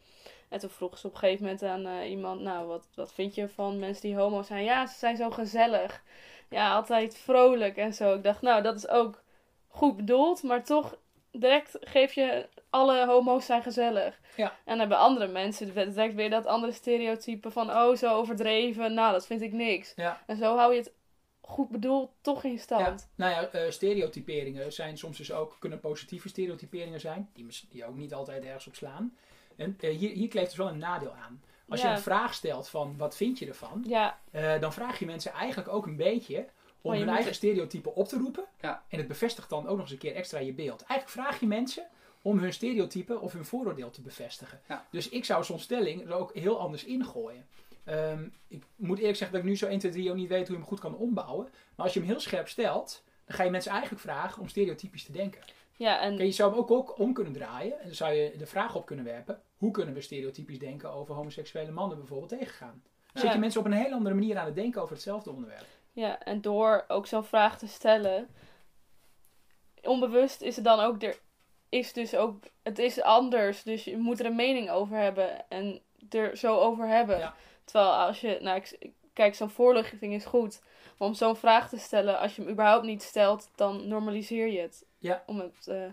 En toen vroeg ze op een gegeven moment aan uh, iemand, nou, wat, wat vind je van mensen die homo zijn? Ja, ze zijn zo gezellig. Ja, altijd vrolijk en zo. Ik dacht, nou, dat is ook goed bedoeld, maar toch direct geef je alle homo's zijn gezellig. Ja. En dan hebben andere mensen direct weer dat andere stereotype van, oh, zo overdreven. Nou, dat vind ik niks. Ja. En zo hou je het goed bedoeld toch in stand.
Ja. Nou ja, uh, stereotyperingen zijn soms dus ook, kunnen positieve stereotyperingen zijn, die, die ook niet altijd ergens op slaan. En uh, hier, hier kleeft dus wel een nadeel aan. Als je een vraag stelt van wat vind je ervan, ja. Uh, dan vraag je mensen eigenlijk ook een beetje om hun eigen stereotypen op te roepen. Ja. En het bevestigt dan ook nog eens een keer extra je beeld. Eigenlijk vraag je mensen om hun stereotype of hun vooroordeel te bevestigen. Dus ik zou zo'n stelling er ook heel anders ingooien. Um, ik moet eerlijk zeggen dat ik nu zo 1, 2, 3 ook niet weet hoe je hem goed kan ombouwen. Maar als je hem heel scherp stelt, dan ga je mensen eigenlijk vragen om stereotypisch te denken. Ja, en... je zou hem ook, ook om kunnen draaien en dan zou je de vraag op kunnen werpen: hoe kunnen we stereotypisch denken over homoseksuele mannen bijvoorbeeld tegengaan? Dan zet je mensen op een hele andere manier aan het denken over hetzelfde onderwerp.
Ja, en door ook zo'n vraag te stellen, onbewust is het dan ook er is dus ook het is anders, dus je moet er een mening over hebben en er zo over hebben. Terwijl als je, nou, kijk, zo'n voorlichting is goed, maar om zo'n vraag te stellen, als je hem überhaupt niet stelt, dan normaliseer je het. Ja. Om het uh,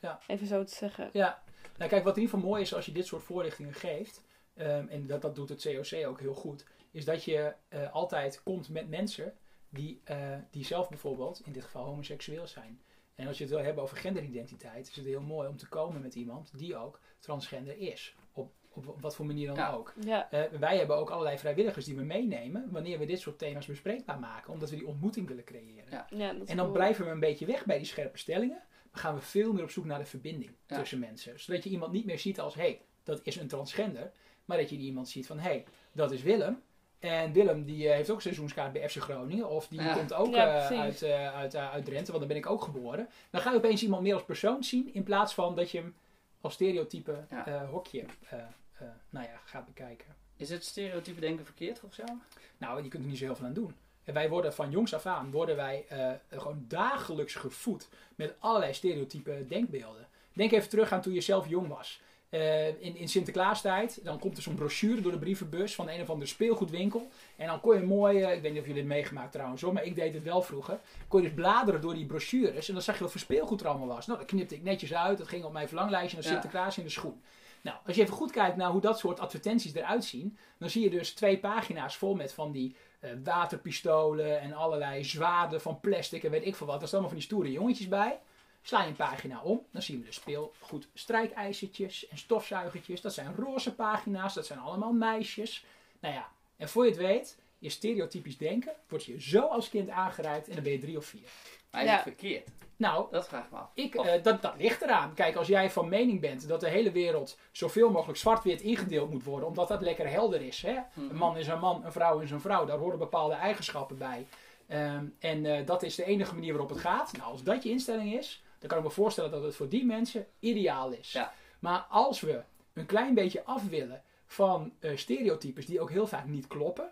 ja. even zo te zeggen.
Ja, nou kijk, wat in ieder geval mooi is als je dit soort voorlichtingen geeft, um, en dat, dat doet het COC ook heel goed, is dat je uh, altijd komt met mensen die, uh, die zelf bijvoorbeeld, in dit geval homoseksueel zijn. En als je het wil hebben over genderidentiteit, is het heel mooi om te komen met iemand die ook transgender is. Op, op, wat voor manier dan ook. Ja. Uh, wij hebben ook allerlei vrijwilligers die we meenemen wanneer we dit soort thema's bespreekbaar maken, omdat we die ontmoeting willen creëren. Ja. Ja, en dan blijven we een beetje weg bij die scherpe stellingen. Gaan we veel meer op zoek naar de verbinding tussen mensen. Zodat je iemand niet meer ziet als, hé, hey, dat is een transgender. Maar dat je iemand ziet van, hé, hey, dat is Willem. En Willem die eh, heeft ook een seizoenskaart bij FC Groningen. Of die komt ook uh, uit, uh, uit, uit Drenthe, want daar ben ik ook geboren. Dan ga je opeens iemand meer als persoon zien. In plaats van dat je hem als stereotype hokje nou ja, gaat bekijken.
Is het stereotype denken verkeerd volgens jou?
Nou, je kunt er niet zo heel veel aan doen. En wij worden van jongs af aan worden wij gewoon dagelijks gevoed met allerlei stereotype denkbeelden. Denk even terug aan toen je zelf jong was. Uh, in, in Sinterklaastijd, dan komt er zo'n brochure door de brievenbus van een of andere speelgoedwinkel. En dan kon je mooi, uh, ik weet niet of jullie dit meegemaakt trouwens hoor, maar ik deed het wel vroeger. Kon je dus bladeren door die brochures en dan zag je wat voor speelgoed er allemaal was. Nou, dat knipte ik netjes uit, dat ging op mijn verlanglijstje naar Sinterklaas in de schoen. Nou, als je even goed kijkt naar hoe dat soort advertenties eruit zien, dan zie je dus twee pagina's vol met van die waterpistolen en allerlei zwaarden van plastic en weet ik veel wat. Daar staan allemaal van die stoere jongetjes bij. Sla je een pagina om, dan zien we de speelgoed strijkijzertjes en stofzuigertjes. Dat zijn roze pagina's, dat zijn allemaal meisjes. Nou ja, en voor je het weet, je stereotypisch denken, word je zo als kind aangereikt en dan ben je drie of vier.
Is het verkeerd?
Nou,
dat vraag ik me af.
Ik, uh, dat, dat ligt eraan. Kijk, als jij van mening bent dat de hele wereld zoveel mogelijk zwart-wit ingedeeld moet worden, omdat dat lekker helder is. Hè? Mhm. Een man is een man, een vrouw is een vrouw, daar horen bepaalde eigenschappen bij. Um, en uh, dat is de enige manier waarop het gaat. Nou, als dat je instelling is, dan kan ik me voorstellen dat het voor die mensen ideaal is. Ja. Maar als we een klein beetje af willen van uh, stereotypes die ook heel vaak niet kloppen,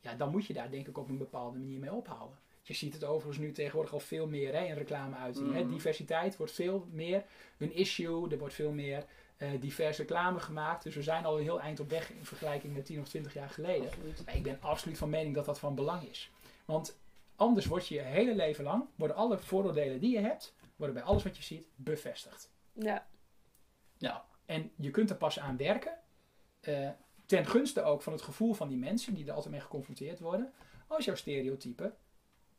ja, dan moet je daar denk ik op een bepaalde manier mee ophouden. Je ziet het overigens nu tegenwoordig al veel meer hè, in reclame? Mm. Diversiteit wordt veel meer een issue, er wordt veel meer uh, diverse reclame gemaakt. Dus we zijn al een heel eind op weg in vergelijking met 10 of 20 jaar geleden. Maar ik ben absoluut van mening dat dat van belang is. Want anders word je je hele leven lang, worden alle vooroordelen die je hebt, worden bij alles wat je ziet bevestigd.
Ja.
Nou, en je kunt er pas aan werken, uh, ten gunste ook van het gevoel van die mensen die er altijd mee geconfronteerd worden, als jouw stereotype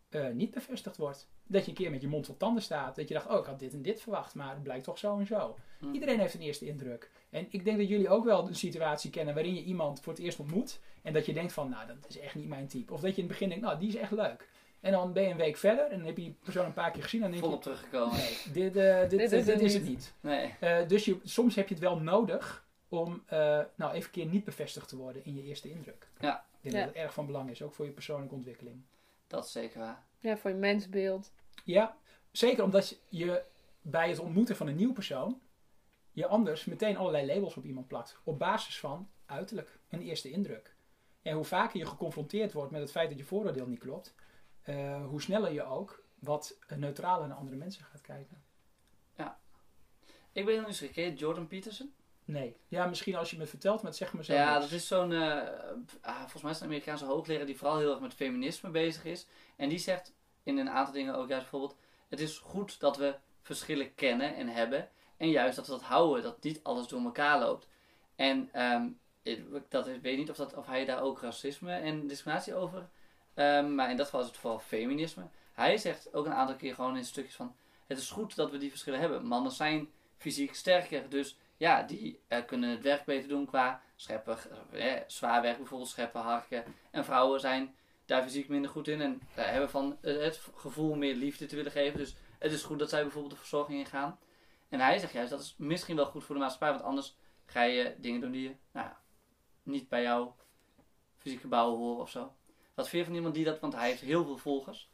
uh, niet bevestigd wordt. Dat je een keer met je mond vol tanden staat. Dat je dacht, oh, ik had dit en dit verwacht, maar het blijkt toch zo en zo. Hm. Iedereen heeft een eerste indruk. En ik denk dat jullie ook wel een situatie kennen waarin je iemand voor het eerst ontmoet. En dat je denkt van, nou, dat is echt niet mijn type. Of dat je in het begin denkt, nou, die is echt leuk. En dan ben je een week verder en dan heb je die persoon een paar keer gezien. En dan denk
Volop je, teruggekomen.
Nee, dit, uh, dit, dit, dit, is, het niet. Nee. Uh, dus je, soms heb je het wel nodig om uh, nou even een keer niet bevestigd te worden in je eerste indruk.
Ja.
Ik denk ja. dat het erg van belang is, ook voor je persoonlijke ontwikkeling.
Dat is zeker waar.
Ja, voor je mensbeeld.
Ja, zeker omdat je bij het ontmoeten van een nieuw persoon je anders meteen allerlei labels op iemand plakt. Op basis van uiterlijk, een eerste indruk. En hoe vaker je geconfronteerd wordt met het feit dat je vooroordeel niet klopt, uh, hoe sneller je ook wat neutraler naar andere mensen gaat kijken.
Ja. Ik ben heel nieuwsgierig. Jordan Peterson?
Nee. Ja, misschien als je me vertelt, maar zeg maar zo.
Ja, dat is zo'n, uh, volgens mij is het een Amerikaanse hoogleraar die vooral heel erg met feminisme bezig is. En die zegt in een aantal dingen ook juist bijvoorbeeld, het is goed dat we verschillen kennen en hebben. En juist dat we dat houden, dat niet alles door elkaar loopt. En um, ik, dat, ik weet niet of, dat, of hij daar ook racisme en discriminatie over Um, maar in dat geval is het vooral feminisme. Hij zegt ook een aantal keer gewoon in stukjes van... Het is goed dat we die verschillen hebben. Mannen zijn fysiek sterker. Dus ja, die uh, kunnen het werk beter doen qua scheppen. Eh, zwaar werk bijvoorbeeld, scheppen, harken. En vrouwen zijn daar fysiek minder goed in. En hebben van het gevoel meer liefde te willen geven. Dus het is goed dat zij bijvoorbeeld de verzorging ingaan. En hij zegt juist, dat is misschien wel goed voor de maatschappij. Want anders ga je dingen doen die je nou, niet bij jouw fysieke bouw horen of zo. Wat vind je van iemand die dat, want hij heeft heel veel volgers?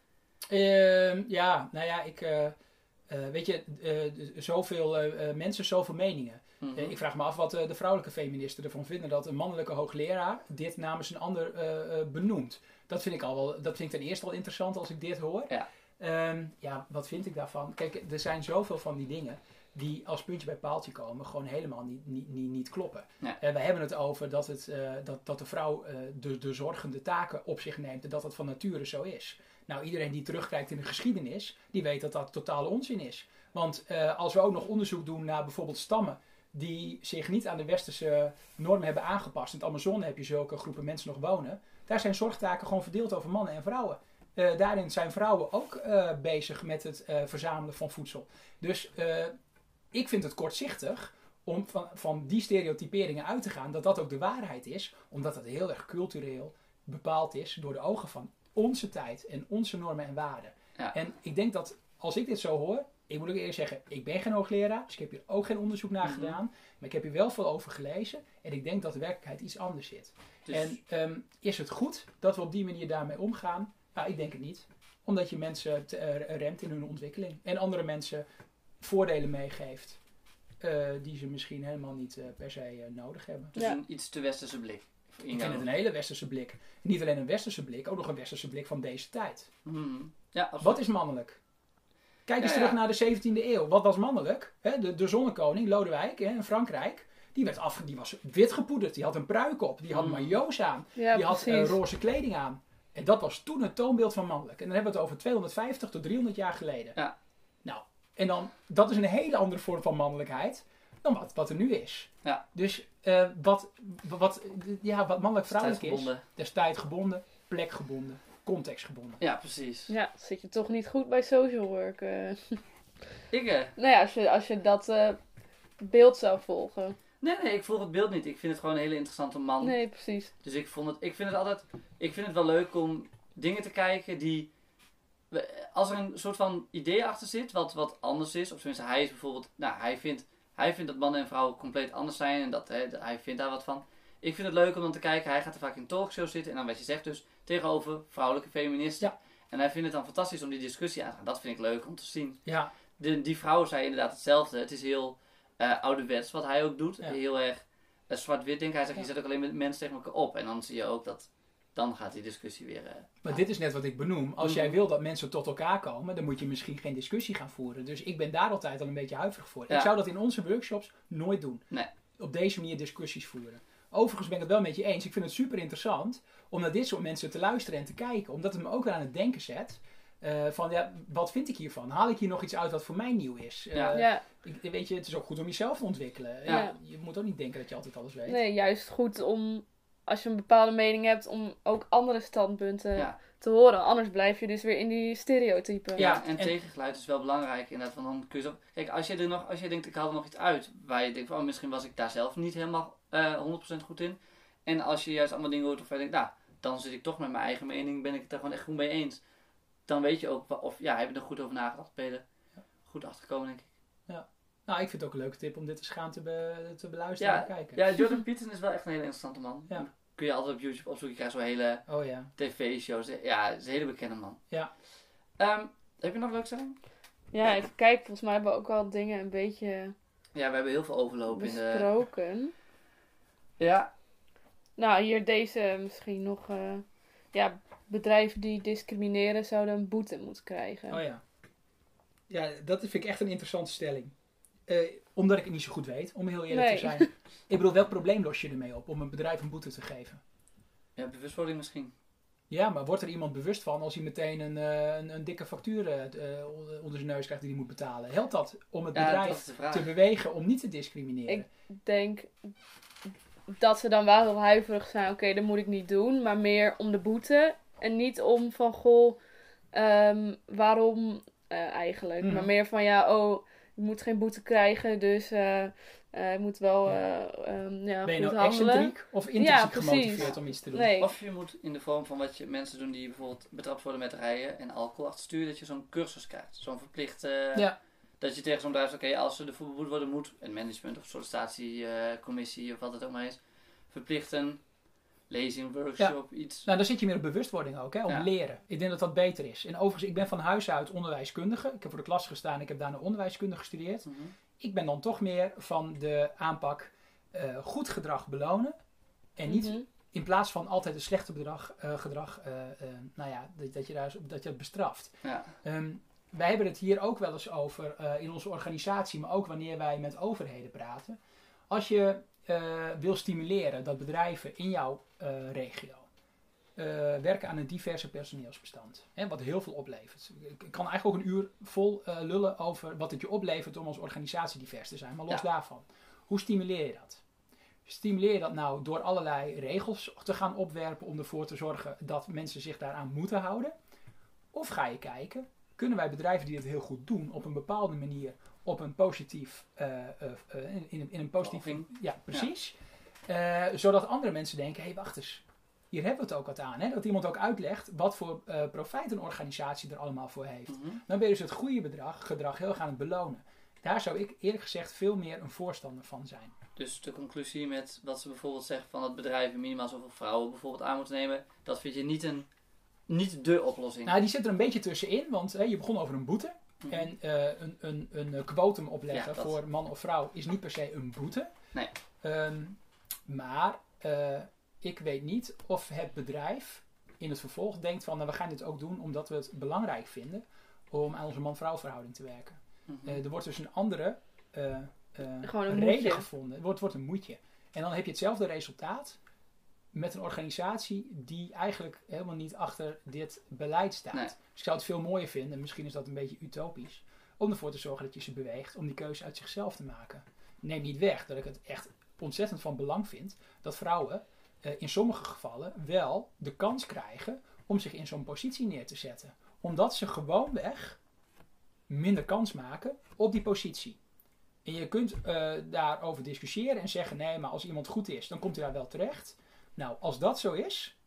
Uh, ja, nou ja, ik, weet je, zoveel mensen, zoveel meningen. Mm -hmm. ik vraag me af wat de vrouwelijke feministen ervan vinden dat een mannelijke hoogleraar dit namens een ander benoemt. Dat vind ik al wel, dat vind ik ten eerste al interessant als ik dit hoor.
Ja.
Um, ja, wat vind ik daarvan? Kijk, er zijn zoveel van die dingen die als puntje bij paaltje komen gewoon helemaal niet, niet, niet, niet kloppen.
Ja.
Uh, we hebben het over dat, het, uh, dat, dat de vrouw uh, de, de zorgende taken op zich neemt en dat dat van nature zo is. Nou, iedereen die terugkijkt in de geschiedenis, die weet dat dat totale onzin is. Want als we ook nog onderzoek doen naar bijvoorbeeld stammen die zich niet aan de westerse normen hebben aangepast. In het Amazone heb je zulke groepen mensen nog wonen. Daar zijn zorgtaken gewoon verdeeld over mannen en vrouwen. daarin zijn vrouwen ook bezig met het verzamelen van voedsel. Dus ik vind het kortzichtig om van, van die stereotyperingen uit te gaan, dat dat ook de waarheid is, omdat het heel erg cultureel bepaald is door de ogen van onze tijd en onze normen en waarden.
Ja.
En ik denk dat als ik dit zo hoor, ik moet ook eerlijk zeggen, ik ben geen hoogleraar, dus ik heb hier ook geen onderzoek naar
Mhm.
gedaan. Maar ik heb hier wel veel over gelezen en ik denk dat de werkelijkheid iets anders zit.
Dus,
En ehm, is het goed dat we op die manier daarmee omgaan? Nou, ik denk het niet. Omdat je mensen te- eh, remt in hun ontwikkeling. En andere mensen voordelen meegeeft eh, die ze misschien helemaal niet eh, per se nodig hebben.
dus
Ja.
een iets te westerse blik. In
Ik vind het een hele westerse blik. Niet alleen een westerse blik, ook nog een westerse blik van deze tijd.
Mhm. Ja.
Wat is mannelijk? Kijk eens
Ja,
terug naar de 17e eeuw. Wat was mannelijk? Hè, de, de zonnekoning, Lodewijk hè, in Frankrijk, die, werd af, die was wit gepoederd. Die had een pruik op. Die had
Mm.
maillots aan.
Ja,
die had eh, roze kleding aan. En dat was toen het toonbeeld van mannelijk. En dan hebben we het over 250 tot 300 jaar geleden.
Ja.
Nou, en dan, dat is een hele andere vorm van mannelijkheid dan wat, wat er nu is.
Ja.
Dus eh, wat, wat, ja, wat mannelijk vrouwelijk is, destijds gebonden, plekgebonden, contextgebonden.
Ja, precies.
Ja, zit je toch niet goed bij social work. eh.
Ik, eh,
nou ja, als je, als je dat eh, beeld zou volgen.
nee, nee, ik volg het beeld niet. Ik vind het gewoon een hele interessante man.
Nee, precies.
Dus ik, vond het, ik vind het altijd, ik vind het wel leuk om dingen te kijken die, als er een soort van idee achter zit, wat, wat anders is, of tenminste hij is bijvoorbeeld, nou hij vindt, hij vindt dat mannen en vrouwen compleet anders zijn en dat, hè, dat- hij vindt daar wat van. Ik vind het leuk om dan te kijken, hij gaat er vaak in talkshows zitten en dan wat je zegt dus tegenover vrouwelijke feministen.
Ja.
En hij vindt het dan fantastisch om die discussie aan te gaan. Dat vind ik leuk om te zien.
Ja,
De, die vrouw zei inderdaad hetzelfde. Het is heel eh ouderwets wat hij ook doet.
Ja.
Heel erg eh, zwart-wit denk ik. Hij zegt, je zet ook alleen met mensen tegen elkaar op. En dan zie je ook dat, dan gaat die discussie weer... eh,
Maar dit is net wat ik benoem. Als
Mhm.
jij wil dat mensen tot elkaar komen, dan moet je misschien geen discussie gaan voeren. Dus ik ben daar altijd al een beetje huiverig voor.
Ja.
Ik zou dat in onze workshops nooit doen.
Nee.
Op deze manier discussies voeren. Overigens ben ik het wel met je eens. Ik vind het super interessant om naar dit soort mensen te luisteren en te kijken. Omdat het me ook weer aan het denken zet. eh, van ja, wat vind ik hiervan? Haal ik hier nog iets uit wat voor mij nieuw is? Eh,
Ja.
Ja,
ik, weet je, het is ook goed om jezelf te ontwikkelen.
Ja.
Ja, Je moet ook niet denken dat je altijd alles weet.
nee, juist goed om, als je een bepaalde mening hebt, om ook andere standpunten
Ja.
te horen. Anders blijf je dus weer in die stereotypen.
Ja.
en,
en-
tegengeluid is wel belangrijk inderdaad. Want dan kun je zo... Kijk, als je, er nog, als je denkt, ik haal er nog iets uit. Waar je denkt, van, oh, misschien was ik daar zelf niet helemaal eh 100% goed in. En als je juist allemaal dingen hoort waarvan je denkt, nou, dan zit ik toch met mijn eigen mening. Ben ik het er gewoon echt goed mee eens. Dan weet je ook, of ja, heb je er goed over nagedacht. Ben je er goed achter gekomen, denk ik.
Nou, ik vind het ook een leuke tip om dit eens gaan te, be- te beluisteren
Ja,
en te kijken.
Ja, Jordan Peterson is wel echt een hele interessante man.
Ja.
Kun je altijd op YouTube opzoeken. Je krijgt zo'n hele
Oh ja.
tv-shows. Ja, is een hele bekende man.
Ja.
Ehm, heb je nog leuk zijn?
Ja, even kijken. Volgens mij hebben we ook wel dingen een beetje
Ja, we hebben heel veel overloop in de...
besproken.
Ja,
Nou, hier deze misschien nog. eh, ja, bedrijven die discrimineren zouden een boete moeten krijgen.
Oh ja. Ja, dat vind ik echt een interessante stelling. Eh, omdat ik het niet zo goed weet, om heel eerlijk
Nee.
te zijn. ik bedoel, welk probleem los je ermee op om een bedrijf een boete te geven?
ja bewustwording misschien.
Ja, maar wordt er iemand bewust van als hij meteen een, eh, een, een dikke factuur eh, onder zijn neus krijgt die hij moet betalen? Helpt dat om het bedrijf te bewegen om niet te discrimineren?
Ik- denk dat ze dan wel heel huiverig zijn. Oké, dat moet ik niet doen. Maar meer om de boete. En niet om van, goh, ehm, waarom eh, eigenlijk.
Mhm.
Maar meer van, ja, oh, je moet geen boete krijgen. Dus eh eh, je moet wel
Ja.
eh, ehm, ja,
ben je
goed
nou
handelen.
of intrinsiek
precies.
gemotiveerd om iets te doen?
Nee.
Of je moet in de vorm van wat je mensen doen die bijvoorbeeld betrapt worden met rijden en alcohol achter het stuur, dat je zo'n cursus krijgt. Zo'n verplicht. eh,
Ja.
Dat je tegen zo'n bedrijf zegt, oké, als ze ervoor beboet worden, moet een management of sollicitatiecommissie of wat het ook maar is, verplicht een lezing, workshop, iets.
Nou, dan zit je meer op bewustwording ook, hè, om
Ja.
leren. Ik denk dat dat beter is. En overigens, ik ben van huis uit onderwijskundige. Ik heb voor de klas gestaan, ik heb daarna onderwijskunde gestudeerd.
Mhm.
Ik ben dan toch meer van de aanpak eh, goed gedrag belonen. En niet
Mhm.
in plaats van altijd een slechte bedrag, eh, gedrag, eh, nou ja, dat, dat je daar, dat je het bestraft.
Ja.
Ehm, wij hebben het hier ook wel eens over eh, in onze organisatie, maar ook wanneer wij met overheden praten. Als je eh, wil stimuleren dat bedrijven in jouw eh, regio eh, werken aan een diverse personeelsbestand, hè, wat heel veel oplevert. Ik kan eigenlijk ook een uur vol lullen over wat het je oplevert om als organisatie divers te zijn, maar los
Ja.
daarvan. Hoe stimuleer je dat? Stimuleer je dat nou door allerlei regels te gaan opwerpen om ervoor te zorgen dat mensen zich daaraan moeten houden? Of ga je kijken, kunnen wij bedrijven die het heel goed doen op een bepaalde manier, op een positief, eh, eh, eh, in, in, een- in een positief, ja precies, zodat andere mensen denken, hé hey, wacht eens, hier hebben we het ook wat aan. Hè? Dat iemand ook uitlegt wat voor profijt een organisatie er allemaal voor heeft. Mhm. Dan ben je dus het goede bedrag, gedrag heel erg aan het belonen. Daar zou ik eerlijk gezegd veel meer een voorstander van zijn.
Dus de conclusie met wat ze bijvoorbeeld zeggen van dat bedrijven minimaal zoveel vrouwen bijvoorbeeld aan moeten nemen, dat vind je niet, een, niet de oplossing.
Nou, die zit er een beetje tussenin, want hè, je begon over een boete. Mhm. En uh, een, een, een quotum opleggen voor man of vrouw is niet per se een boete.
Nee.
Um, maar uh, ik weet niet of het bedrijf in het vervolg denkt van nou, we gaan dit ook doen omdat we het belangrijk vinden om aan onze man-vrouw verhouding te werken. Mhm. Eh, er wordt dus een andere uh, een reden gevonden. Het wordt, wordt een moedje. En dan heb je hetzelfde resultaat met een organisatie die eigenlijk helemaal niet achter dit beleid staat. Dus ik zou het veel mooier vinden, en misschien is dat een beetje utopisch, om ervoor te zorgen dat je ze beweegt om die keuze uit zichzelf te maken. Neem niet weg dat ik het echt ontzettend van belang vind dat vrouwen uh, in sommige gevallen wel de kans krijgen om zich in zo'n positie neer te zetten. Omdat ze gewoonweg minder kans maken op die positie. En je kunt uh, daarover discussiëren en zeggen: nee, maar als iemand goed is, dan komt hij daar wel terecht. Nou, als dat zo is,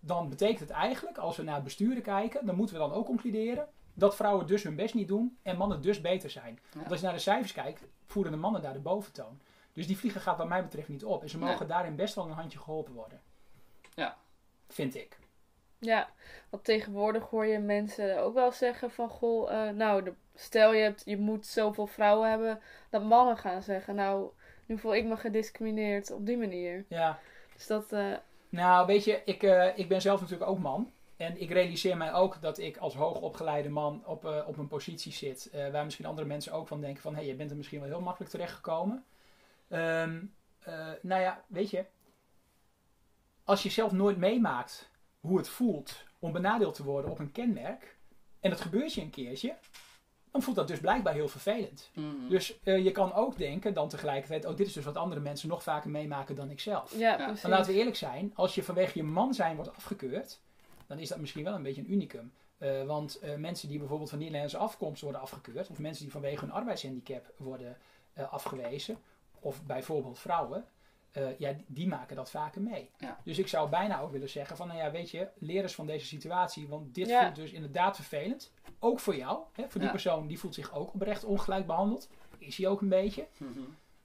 dan betekent het eigenlijk, als we naar het besturen kijken, dan moeten we dan ook concluderen dat vrouwen dus hun best niet doen en mannen dus beter zijn. Want als je naar de cijfers kijkt, voeren de mannen daar de boventoon. Dus die vliegen gaat wat mij betreft niet op. En ze mogen daarin best wel een handje geholpen worden.
Ja.
Vind ik.
Ja, want tegenwoordig hoor je mensen ook wel zeggen van... Goh, uh, nou, stel je, hebt, je moet zoveel vrouwen hebben... dat mannen gaan zeggen, nou, nu voel ik me gediscrimineerd op die manier.
Ja.
Dat... Uh...
Nou, weet je, ik, uh, ik ben zelf natuurlijk ook man. En ik realiseer mij ook dat ik als hoogopgeleide man op, op een positie zit... waar misschien andere mensen ook van denken van... hé, hey, je bent er misschien wel heel makkelijk terechtgekomen... Um, nou ja, weet je, als je zelf nooit meemaakt hoe het voelt om benadeeld te worden op een kenmerk, en dat gebeurt je een keertje, dan voelt dat dus blijkbaar heel vervelend.
Mhm.
Dus uh, je kan ook denken dan tegelijkertijd, oh dit is dus wat andere mensen nog vaker meemaken dan ik zelf.
Ja, ja.
Dan laten we eerlijk zijn, als je vanwege je man zijn wordt afgekeurd, dan is dat misschien wel een beetje een unicum. Uh, want uh, mensen die bijvoorbeeld van Nederlandse afkomst worden afgekeurd, of mensen die vanwege hun arbeidshandicap worden afgewezen, of bijvoorbeeld vrouwen, uh, ja, die maken dat vaker mee.
Ja.
Dus ik zou bijna ook willen zeggen van, nou ja, weet je, leer eens van deze situatie, want dit voelt dus inderdaad vervelend. Ook voor jou, hè, voor die persoon, die voelt zich ook oprecht ongelijk behandeld. Is hij ook een beetje.
Mhm.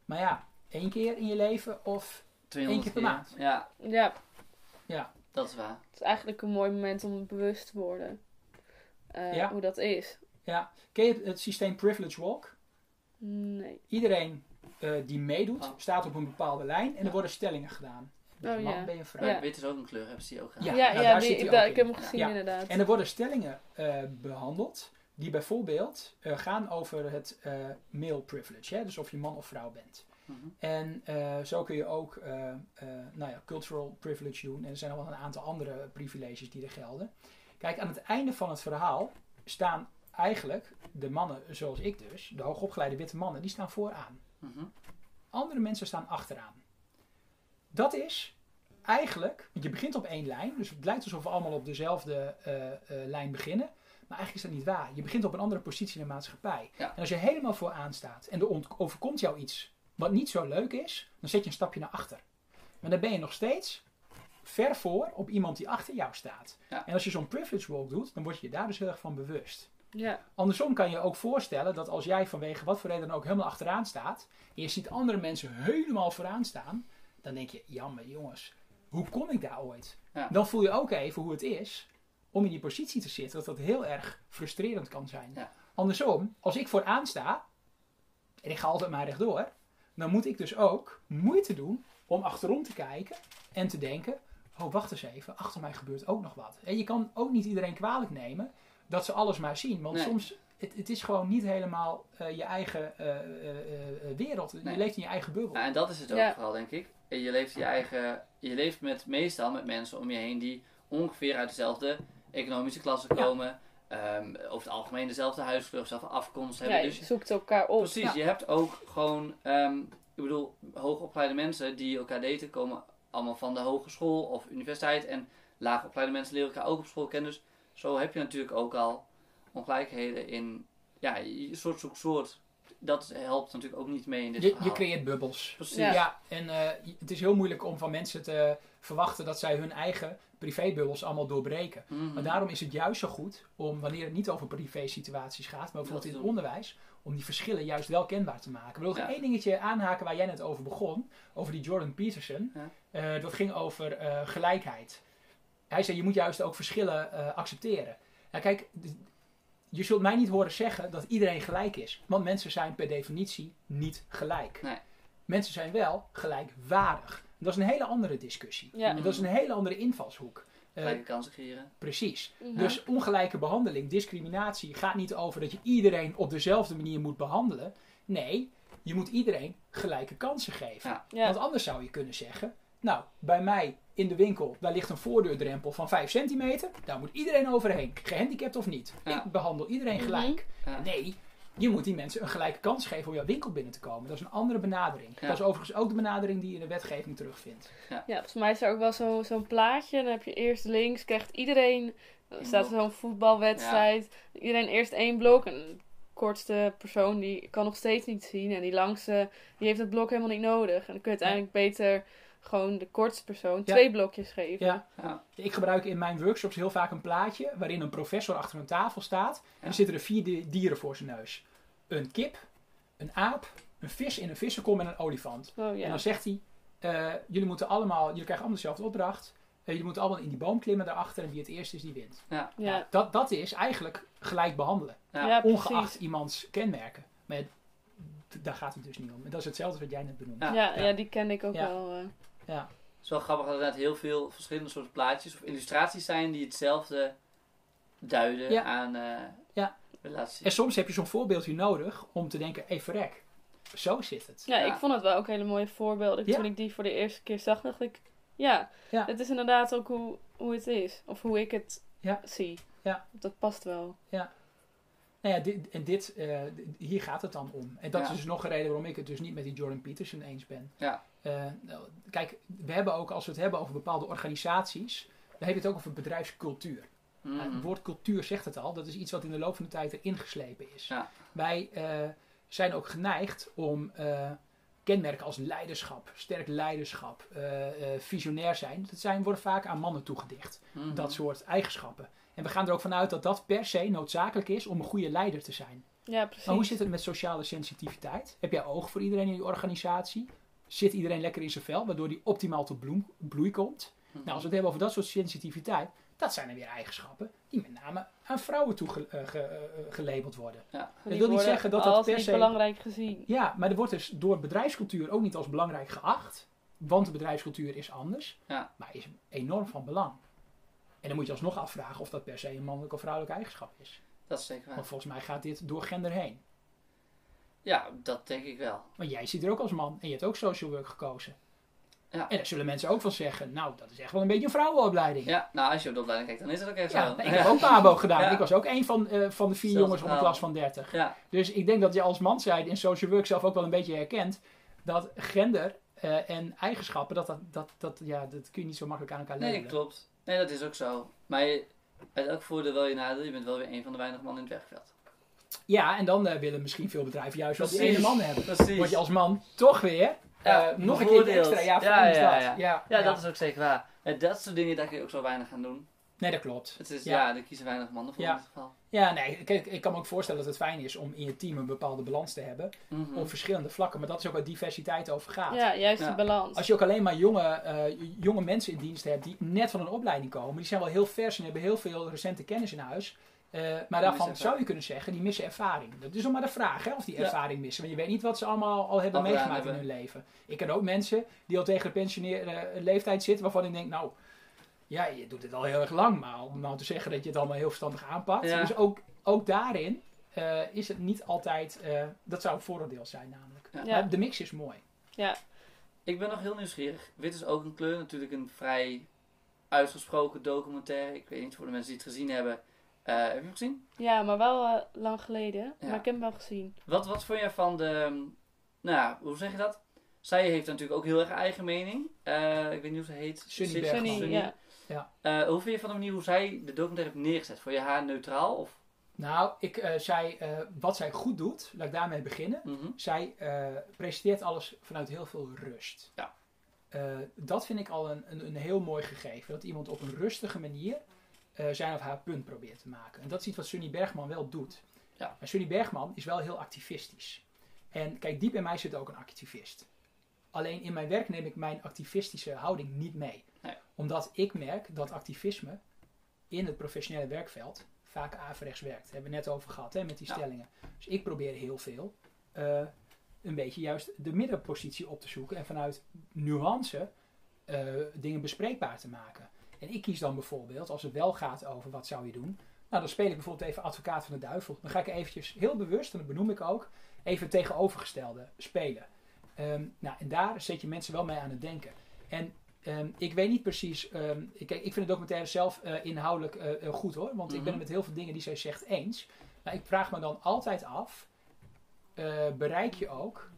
Maar ja, één keer in je leven of één keer per maand.
Ja.
ja.
Ja.
Dat is waar.
Het is eigenlijk een mooi moment om bewust te worden. Uh, hoe dat is.
Ja. Ken je het systeem Privilege Walk?
Nee.
Iedereen uh, die meedoet, oh. staat op een bepaalde lijn en er worden stellingen gedaan.
Oh,
man,
ja.
ben je vrouw?
Ja. Wit is ook een kleur, hebben ze die ook gedaan?
Ja, ja, nou, daar die, zit ik, ik heb hem gezien inderdaad.
En er worden stellingen uh, behandeld die bijvoorbeeld uh, gaan over het male privilege. Hè? Dus of je man of vrouw bent.
-hmm.
En zo kun je ook nou ja, cultural privilege doen. En er zijn nog wel een aantal andere privileges die er gelden. Kijk, aan het einde van het verhaal staan eigenlijk de mannen zoals ik dus, de hoogopgeleide witte mannen, die staan vooraan.
Mm
Andere mensen staan achteraan. Dat is eigenlijk, want je begint op één lijn, dus het lijkt alsof we allemaal op dezelfde uh, uh, lijn beginnen. Maar eigenlijk is dat niet waar. Je begint op een andere positie in de maatschappij.
Ja.
En als je helemaal vooraan staat en er overkomt jou iets wat niet zo leuk is, dan zet je een stapje naar achter. Maar dan ben je nog steeds ver voor op iemand die achter jou staat.
Ja.
En als je zo'n privilege walk doet, dan word je je daar dus heel erg van bewust.
Ja.
Andersom kan je ook voorstellen dat als jij vanwege wat voor reden dan ook helemaal achteraan staat, en je ziet andere mensen helemaal vooraan staan, dan denk je, jammer jongens, hoe kom ik daar ooit?
Ja.
Dan voel je ook even hoe het is om in die positie te zitten, dat dat heel erg frustrerend kan zijn.
Ja.
Andersom, als ik vooraan sta, en ik ga altijd maar rechtdoor, dan moet ik dus ook moeite doen om achterom te kijken en te denken, oh wacht eens even, achter mij gebeurt ook nog wat. En je kan ook niet iedereen kwalijk nemen dat ze alles maar zien. Want
nee.
soms, het, het is gewoon niet helemaal uh, je eigen uh, uh, wereld.
Nee.
Je leeft in je eigen bubbel.
Ja, en dat is het ook
Ja.
vooral, denk ik. Je leeft, je, eigen, je leeft met, meestal met mensen om je heen die ongeveer uit dezelfde economische klasse
Ja.
komen. ehm, over het algemeen dezelfde huisvlug, dezelfde afkomst
Ja,
hebben.
je
dus
zoekt elkaar op.
Precies,
Ja.
je hebt ook gewoon, ehm, ik bedoel, hoogopgeleide mensen die elkaar daten komen allemaal van de hogeschool of universiteit. En laagopgeleide mensen leren elkaar ook op school kennen. Dus zo heb je natuurlijk ook al ongelijkheden in, ja, je soort zoekt soort dat helpt natuurlijk ook niet mee in dit
je,
verhaal.
je creëert bubbels.
Precies.
Ja,
Ja.
en eh, het is heel moeilijk om van mensen te verwachten dat zij hun eigen privébubbels allemaal doorbreken.
Mhm.
Maar daarom is het juist zo goed om, wanneer het niet over privé-situaties gaat, maar bijvoorbeeld in het onderwijs, om die verschillen juist wel kenbaar te maken. Ik wil nog
Ja.
één dingetje aanhaken waar jij net over begon, over die Jordan Peterson.
Ja.
Eh, dat ging over eh, gelijkheid. Hij zei, je moet juist ook verschillen eh, accepteren. Ja, kijk, je zult mij niet horen zeggen dat iedereen gelijk is. Want mensen zijn per definitie niet gelijk.
Nee.
Mensen zijn wel gelijkwaardig. Dat is een hele andere discussie.
Ja.
En dat is een hele andere invalshoek. Eh,
Gelijke kansen creëren.
precies. Dus ongelijke behandeling, discriminatie, gaat niet over dat je iedereen op dezelfde manier moet behandelen. Nee, je moet iedereen gelijke kansen geven.
Ja.
Ja.
Want anders zou je kunnen zeggen, nou, bij mij in de winkel, daar ligt een voordeurdrempel van 5 centimeter. Daar moet iedereen overheen, gehandicapt of niet.
Ja.
Ik behandel iedereen
Mhm.
gelijk.
Ja.
Nee, je moet die mensen een gelijke kans geven om jouw winkel binnen te komen. Dat is een andere benadering.
Ja.
Dat is overigens ook de benadering die je in de wetgeving terugvindt.
Ja, volgens mij is er ook wel zo- zo'n plaatje. Dan heb je eerst links, krijgt iedereen. Staat er
blok.
zo'n voetbalwedstrijd. Iedereen eerst één blok. En de kortste persoon die kan nog steeds niet zien. En die langste, die heeft het blok helemaal niet nodig. En dan kun je uiteindelijk beter gewoon de kortste persoon
Ja.
twee blokjes geven.
Ja.
Ja.
Ik gebruik in mijn workshops heel vaak een plaatje waarin een professor achter een tafel staat. En er zitten er vier di- dieren voor zijn neus. Een kip, een aap, een vis in een vissenkom en een olifant.
Oh
En dan zegt hij, eh, jullie moeten allemaal, jullie krijgen allemaal dezelfde opdracht. Eh, jullie moeten allemaal in die boom klimmen daarachter en wie het eerst is, die wint.
Ja.
Ja,
Dat, dat is eigenlijk gelijk behandelen.
Ja.
ja,
Ongeacht
precies.
iemands kenmerken. Maar daar gaat het dus niet om. En dat is hetzelfde wat jij net benoemde.
Ja.
Ja, ja, die kende ik ook
Ja.
wel. Eh.
Het is wel grappig dat er inderdaad heel veel verschillende soorten plaatjes of illustraties zijn die hetzelfde duiden
Ja.
aan eh
Ja.
relaties.
En soms heb je zo'n voorbeeldje nodig om te denken, hé verrek, zo zit het.
Ja,
Ja.
ik vond het wel ook hele mooie voorbeelden.
Ja.
Toen ik die voor de eerste keer zag, dacht ik... Ja,
Ja.
het is inderdaad ook hoe, hoe het is. Of hoe ik het
Ja.
zie.
Ja.
Dat past wel.
Nou ja, dit, en dit, eh, hier gaat het dan om. En dat
Ja.
is dus nog een reden waarom ik het dus niet met die Jordan Peterson eens ben.
Ja.
Eh, kijk, we hebben ook, als we het hebben over bepaalde organisaties, dan heb je het ook over bedrijfscultuur.
Mhm.
Nou, het woord cultuur zegt het al, dat is iets wat in de loop van de tijd erin geslepen is.
Ja.
Wij eh, zijn ook geneigd om eh, kenmerken als leiderschap, sterk leiderschap, eh, eh, visionair zijn, dat zijn, worden vaak aan mannen toegedicht.
Mhm.
Dat soort eigenschappen. En we gaan er ook vanuit dat dat per se noodzakelijk is om een goede leider te zijn.
Ja, precies.
Maar hoe zit het met sociale sensitiviteit? Heb jij oog voor iedereen in die organisatie? Zit iedereen lekker in zijn vel, waardoor die optimaal tot bloem, bloei komt?
Mhm.
Nou, als we het hebben over dat soort sensitiviteit, dat zijn er weer eigenschappen die met name aan vrouwen toe ge- eh, ge- eh, gelabeld worden.
Die
dat wil niet zeggen dat dat per se-
belangrijk gezien.
Ja, maar er wordt dus door bedrijfscultuur ook niet als belangrijk geacht, want de bedrijfscultuur is anders,
Ja.
maar is enorm van belang. En dan moet je alsnog afvragen of dat per se een mannelijke of vrouwelijke eigenschap is.
Dat is zeker waar.
Want volgens mij gaat dit door gender heen.
Ja, dat denk ik wel.
Maar jij zit er ook als man en je hebt ook social work gekozen.
Ja.
En daar zullen mensen ook van zeggen, nou, dat is echt wel een beetje een vrouwenopleiding.
Ja, nou als je op de opleiding kijkt, dan is het ook echt
Ja,
zo.
nee, ik heb ook PABO gedaan.
Ja.
Ik was ook een van, eh, van de vier jongens op een klas van 30.
Ja,
Dus ik denk dat je als man zijt in social work zelf ook wel een beetje herkent dat gender eh, en eigenschappen, dat, dat, dat, dat, ja, dat kun je niet zo makkelijk aan elkaar
nee,
labelen.
klopt. Nee, dat is ook zo. Maar je, uit elk voordeel wel je nadeel, je bent wel weer een van de weinige mannen in het werkveld.
Ja, en dan eh, willen misschien veel bedrijven juist wel die ene man hebben.
Precies.
Word je als man toch weer
Ja,
eh, nog een keer extra. Ja,
Ja, ja,
dat.
ja.
Ja,
dat is ook zeker waar. Dat soort dingen, daar kun je ook zo weinig aan doen.
Nee, dat klopt.
Het is,
Ja.
ja, er kiezen weinig mannen voor
Ja.
in dit geval.
Ja, nee, kijk, ik kan me ook voorstellen dat het fijn is om in je team een bepaalde balans te hebben.
Mhm.
Op verschillende vlakken, maar dat is ook waar diversiteit over gaat.
Ja, juist
Ja.
die balans.
Als je ook alleen maar jonge, eh, jonge mensen in dienst hebt die net van een opleiding komen, die zijn wel heel vers en hebben heel veel recente kennis in huis. Eh, maar daarvan zou je kunnen zeggen, die missen ervaring. Dat is nog maar de vraag, hè, of die
Ja.
ervaring missen. Want je weet niet wat ze allemaal al hebben meegemaakt in hun leven. Ik ken ook mensen die al tegen de pensioneren leeftijd zitten, waarvan ik denk, nou, ja, je doet dit al heel erg lang. Maar om nou te zeggen dat je het allemaal heel verstandig aanpakt.
Ja.
Dus ook, ook daarin eh, is het niet altijd, eh, dat zou een vooroordeel zijn namelijk.
Ja.
Ja.
Maar de mix is mooi.
Ik ben nog heel nieuwsgierig. Wit is ook een kleur, natuurlijk een vrij uitgesproken documentaire. Ik weet niet voor de mensen die het gezien hebben. Eh, heb je hem gezien?
Ja, maar wel eh, lang geleden.
Ja.
Maar ik heb hem wel gezien.
Wat, wat vond je van de. Nou, ja, hoe zeg je dat? Zij heeft natuurlijk ook heel erg eigen mening. Eh, ik weet niet hoe ze heet.
Sunny Bergman.
Sunny, ja.
Eh, hoe vind je van de manier hoe zij de documentaire heeft neergezet? Vond je haar neutraal? Of?
Nou, ik uh, zei wat zij goed doet, laat ik daarmee beginnen.
Mhm.
Zij presenteert alles vanuit heel veel rust.
Ja.
dat vind ik al een, een, een, heel mooi gegeven. Dat iemand op een rustige manier zijn of haar punt probeert te maken. En dat is iets wat Sunny Bergman wel doet.
Ja.
Maar Sunny Bergman is wel heel activistisch. En kijk, diep in mij zit ook een activist. Alleen in mijn werk neem ik mijn activistische houding niet mee.
Nee.
Omdat ik merk dat activisme in het professionele werkveld vaak averechts werkt. Daar hebben we net over gehad hè, met die stellingen. Dus ik probeer heel veel uh, een beetje juist de middenpositie op te zoeken en vanuit nuance uh, dingen bespreekbaar te maken. En ik kies dan bijvoorbeeld, als het wel gaat over wat zou je doen, nou dan speel ik bijvoorbeeld even advocaat van de duivel. Dan ga ik eventjes heel bewust, en dat benoem ik ook, even tegenovergestelde spelen. Um, nou, en daar zet je mensen wel mee aan het denken. En um, ik weet niet precies, um, ik, ik vind de documentaire zelf uh, inhoudelijk uh, goed hoor, want ik ben het met heel veel dingen die zij zegt eens. Maar ik vraag me dan altijd af, uh, bereik je ook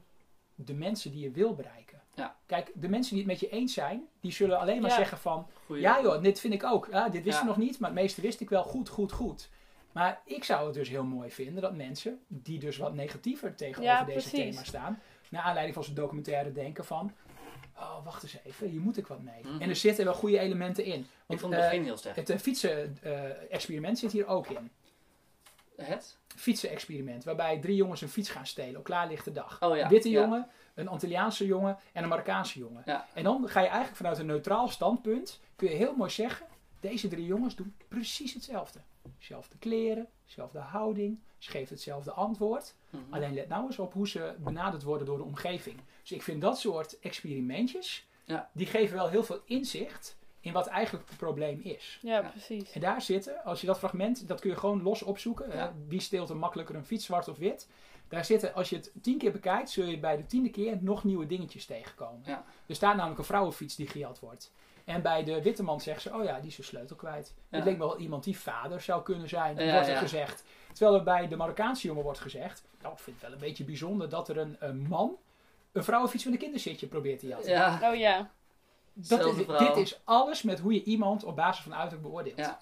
de mensen die je wil bereiken?
Ja.
Kijk, de mensen die het met je eens zijn, die zullen alleen maar
Ja.
zeggen van,
Goeie.
ja joh, dit vind ik ook. Ja, dit wist ik nog niet, maar het meeste wist ik wel. Goed, goed, goed. Maar ik zou het dus heel mooi vinden dat mensen die dus wat negatiever tegenover deze thema's staan, naar aanleiding van zijn documentaire denken van, oh wacht eens even, hier moet ik wat mee.
Mhm.
En er zitten wel goede elementen in.
Ik
Want,
vond het
eh,
heel sterk.
het uh, fietsen-experiment zit hier ook in.
Het?
Fietsen-experiment, waarbij drie jongens een fiets gaan stelen op klaarlichte dag.
Oh ja.
Witte
ja.
jongen, een Antilliaanse jongen en een Marokkaanse jongen.
Ja.
En dan ga je eigenlijk vanuit een neutraal standpunt, kun je heel mooi zeggen, deze drie jongens doen precies hetzelfde. Zelfde kleren, zelfde houding, ze geven hetzelfde antwoord.
Mhm.
Alleen let nou eens op hoe ze benaderd worden door de omgeving. Dus ik vind dat soort experimentjes,
Ja.
die geven wel heel veel inzicht in wat eigenlijk het probleem is.
Ja,
Ja.
precies.
En daar zitten, als je dat fragment, dat kun je gewoon los opzoeken.
Ja.
Eh, wie steelt er makkelijker een fiets, zwart of wit? Daar zitten, als je het tien keer bekijkt, zul je bij de tiende keer nog nieuwe dingetjes tegenkomen.
Ja.
Er staat namelijk een vrouwenfiets die gejat wordt. En bij de witte man zeggen ze, oh ja, die is zijn sleutel kwijt.
Ja.
Het leek me wel iemand die vader zou kunnen zijn,
Ja,
wordt er
ja.
gezegd. Terwijl er bij de Marokkaanse jongen wordt gezegd, nou, ik vind het wel een beetje bijzonder dat er een, een man een vrouwenfiets met een kinderzitje probeert te jatten.
Ja.
Oh ja.
Dat is, dit is alles met hoe je iemand op basis van uiterlijk beoordeelt.
Ja.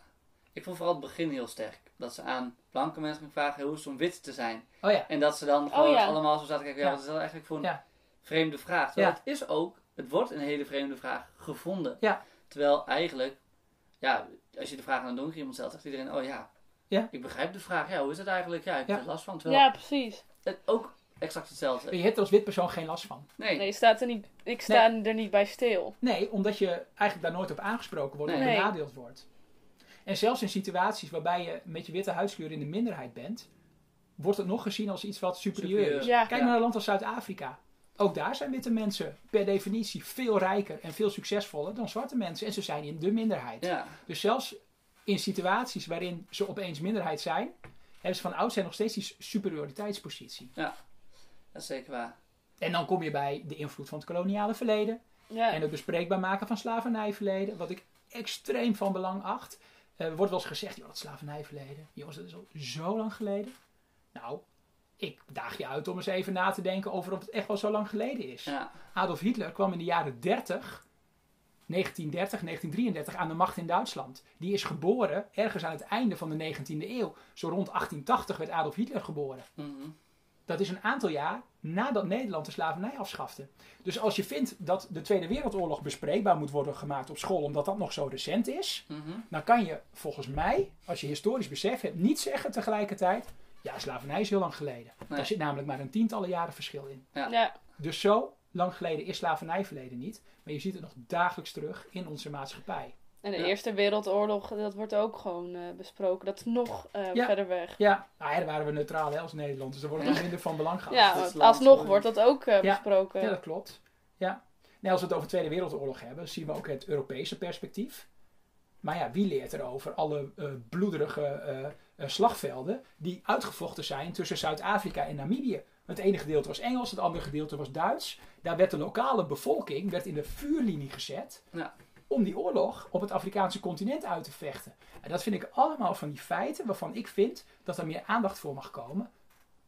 Ik vond vooral het begin heel sterk. Dat ze aan blanke mensen gingen vragen hoe is het om wit te zijn.
Oh ja,
En dat ze dan gewoon
ja.
allemaal zo zaten kijken, ja,
Ja.
wat is dat eigenlijk voor een
Ja.
vreemde vraag? Terwijl
Ja.
het is ook, het wordt een hele vreemde vraag gevonden.
Ja.
Terwijl eigenlijk, ja, als je de vraag aan een donker iemand stelt, zegt iedereen, oh ja,
Ja.
ik begrijp de vraag. Ja, hoe is het eigenlijk? Ja, ik heb
Ja.
er last van. Terwijl
Ja, precies.
het ook exact hetzelfde.
je hebt er als wit persoon geen last van.
Nee.
Nee, staat er niet, ik sta er niet bij stil.
Nee, omdat je eigenlijk daar nooit op aangesproken wordt
Nee.
benadeeld wordt. En zelfs in situaties waarbij je met je witte huidskleur in de minderheid bent, wordt het nog gezien als iets wat superieur,
Superieur.
is.
Ja.
Kijk maar naar een land als Zuid-Afrika. Ook daar zijn witte mensen per definitie veel rijker en veel succesvoller dan zwarte mensen. En ze zijn in de minderheid.
Ja.
Dus zelfs in situaties waarin ze opeens minderheid zijn, hebben ze van oudsher nog steeds die superioriteitspositie.
Dat is zeker waar.
En dan kom je bij de invloed van het koloniale verleden.
Ja.
En het bespreekbaar maken van slavernijverleden, wat ik extreem van belang acht. Eh, Er wordt wel eens gezegd, joh, dat slavernijverleden. Jongens, dat is al zo lang geleden. Nou, ik daag je uit om eens even na te denken over of het echt wel zo lang geleden is.
Ja.
Adolf Hitler kwam in de jaren 30, 1930, 1933 aan de macht in Duitsland. Die is geboren ergens aan het einde van de 19e eeuw. Zo rond 1880 werd Adolf Hitler geboren.
Mhm.
Dat is een aantal jaar nadat Nederland de slavernij afschafte. Dus als je vindt dat de Tweede Wereldoorlog bespreekbaar moet worden gemaakt op school, omdat dat nog zo recent is,
Mhm.
dan kan je volgens mij, als je historisch besef hebt, niet zeggen tegelijkertijd: ja, slavernij is heel lang geleden.
Nee.
Daar zit namelijk maar een tientallen jaren verschil in.
ja.
Dus zo lang geleden is slavernijverleden niet, maar je ziet het nog dagelijks terug in onze maatschappij.
En de
Ja.
Eerste Wereldoorlog, dat wordt ook gewoon eh, besproken. Dat is nog eh,
Ja.
verder weg.
Ja, nou ja, daar waren we neutraal hè, als Nederland, dus daar wordt het nog minder van belang geacht.
Ja, alsnog wordt dat ook eh,
Ja.
besproken.
Ja, dat klopt. Ja. Nee, als we het over de Tweede Wereldoorlog hebben, zien we ook het Europese perspectief. Maar ja, wie leert er over alle eh, bloederige eh, eh, slagvelden die uitgevochten zijn tussen Zuid-Afrika en Namibië? Het ene gedeelte was Engels, het andere gedeelte was Duits. Daar werd de lokale bevolking werd in de vuurlinie gezet
Ja.
Om die oorlog op het Afrikaanse continent uit te vechten. En dat vind ik allemaal van die feiten waarvan ik vind dat er meer aandacht voor mag komen,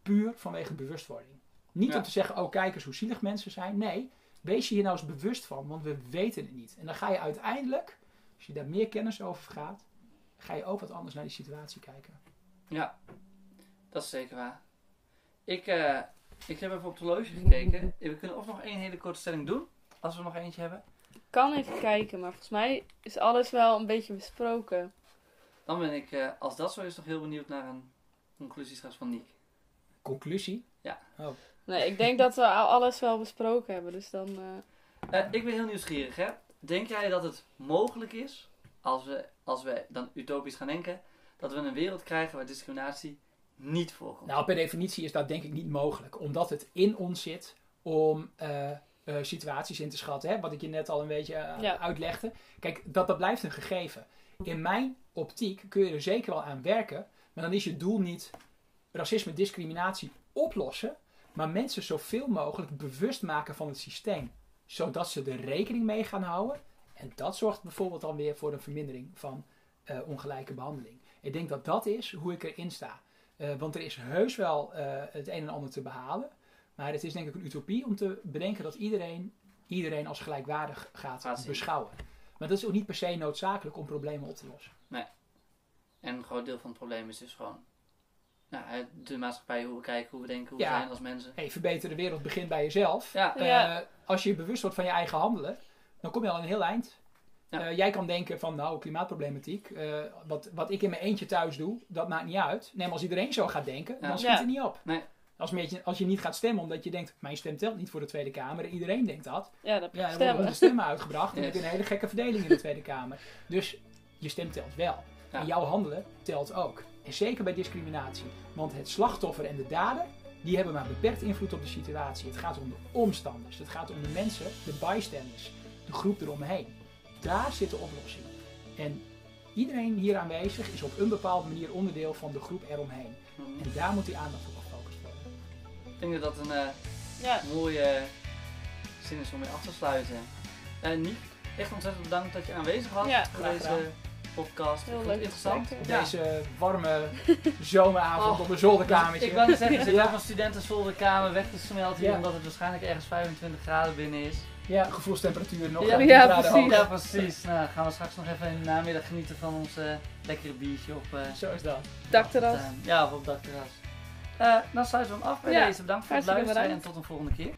puur vanwege bewustwording. Niet
Ja.
om te zeggen, oh kijk eens hoe zielig mensen zijn. Nee, wees je hier nou eens bewust van, want we weten het niet. En dan ga je uiteindelijk, als je daar meer kennis over gaat, ga je ook wat anders naar die situatie kijken.
Ja, dat is zeker waar. Ik, uh, ik heb even op het horloge gekeken. We kunnen of nog één hele korte stelling doen, als we nog eentje hebben.
Ik kan even kijken, maar volgens mij is alles wel een beetje besproken.
Dan ben ik, uh, als dat zo is, toch heel benieuwd naar een conclusie straks van Niek.
Conclusie?
Ja.
Oh.
Nee, ik denk dat we alles wel besproken hebben, dus dan...
Uh... ik ben heel nieuwsgierig, hè. Denk jij dat het mogelijk is, als we, als we dan utopisch gaan denken, dat we een wereld krijgen waar discriminatie niet voorkomt?
Nou, per definitie is dat denk ik niet mogelijk. Omdat het in ons zit om uh, uh, situaties in te schatten. Hè? Wat ik je net al een beetje uh, ja. uitlegde. Kijk, dat, dat blijft een gegeven. In mijn optiek kun je er zeker wel aan werken. Maar dan is je doel niet racisme, discriminatie oplossen. Maar mensen zoveel mogelijk bewust maken van het systeem. Zodat ze er rekening mee gaan houden. En dat zorgt bijvoorbeeld dan weer voor een vermindering van uh, ongelijke behandeling. Ik denk dat dat is hoe ik erin sta. Want er is heus wel het een en ander te behalen. Maar het is denk ik een utopie om te bedenken dat iedereen, iedereen als gelijkwaardig gaat, gaat beschouwen. Maar dat is ook niet per se noodzakelijk om problemen op te lossen.
Nee. En een groot deel van het probleem is dus gewoon nou, de maatschappij, hoe we kijken, hoe we denken, hoe
ja.
we zijn als mensen.
Hey, verbeter de wereld begint bij jezelf.
Ja.
Uh, ja. Als je bewust wordt van je eigen handelen, dan kom je al een heel eind. Ja. Uh, jij kan denken van, nou, klimaatproblematiek, uh, wat, wat ik in mijn eentje thuis doe, dat maakt niet uit. Nee, maar als iedereen zo gaat denken, dan schiet het niet op.
Nee.
Als, je, als je niet gaat stemmen omdat je denkt, mijn stem telt niet voor de Tweede Kamer, iedereen denkt dat.
Ja, dat
ja, dan worden honderd stemmen uitgebracht en yes. dan heb je een hele gekke verdeling in de Tweede Kamer. Dus je stem telt wel. En jouw handelen telt ook. En zeker bij discriminatie. Want het slachtoffer en de dader, die hebben maar beperkt invloed op de situatie. Het gaat om de omstanders. Het gaat om de mensen, de bystanders. De groep eromheen. Daar zit de oplossing. En iedereen hier aanwezig is op een bepaalde manier onderdeel van de groep eromheen.
Mhm.
En daar moet die aandacht.
Ik denk dat dat een uh, ja. mooie zin is om mee af te sluiten. Uh, Niek, echt ontzettend bedankt dat je aanwezig was
ja,
voor deze podcast.
Heel leuk
interessant.
Op ja. deze warme zomeravond oh, op een zolderkamertje.
Ik wou net zeggen, zit ja. een studentenzolderkamer weg te smelten hier, ja. omdat het waarschijnlijk ergens 25 graden binnen is.
Ja, gevoelstemperatuur nog
ja, precies.
Ja, precies. Nou, gaan we straks nog even in de namiddag genieten van ons uh, lekkere biertje op... Uh,
Zo is dat.
Dakterras.
ja, op dakterras. Uh, dan sluiten we hem af bij deze. Bedankt voor het luisteren en tot een volgende keer.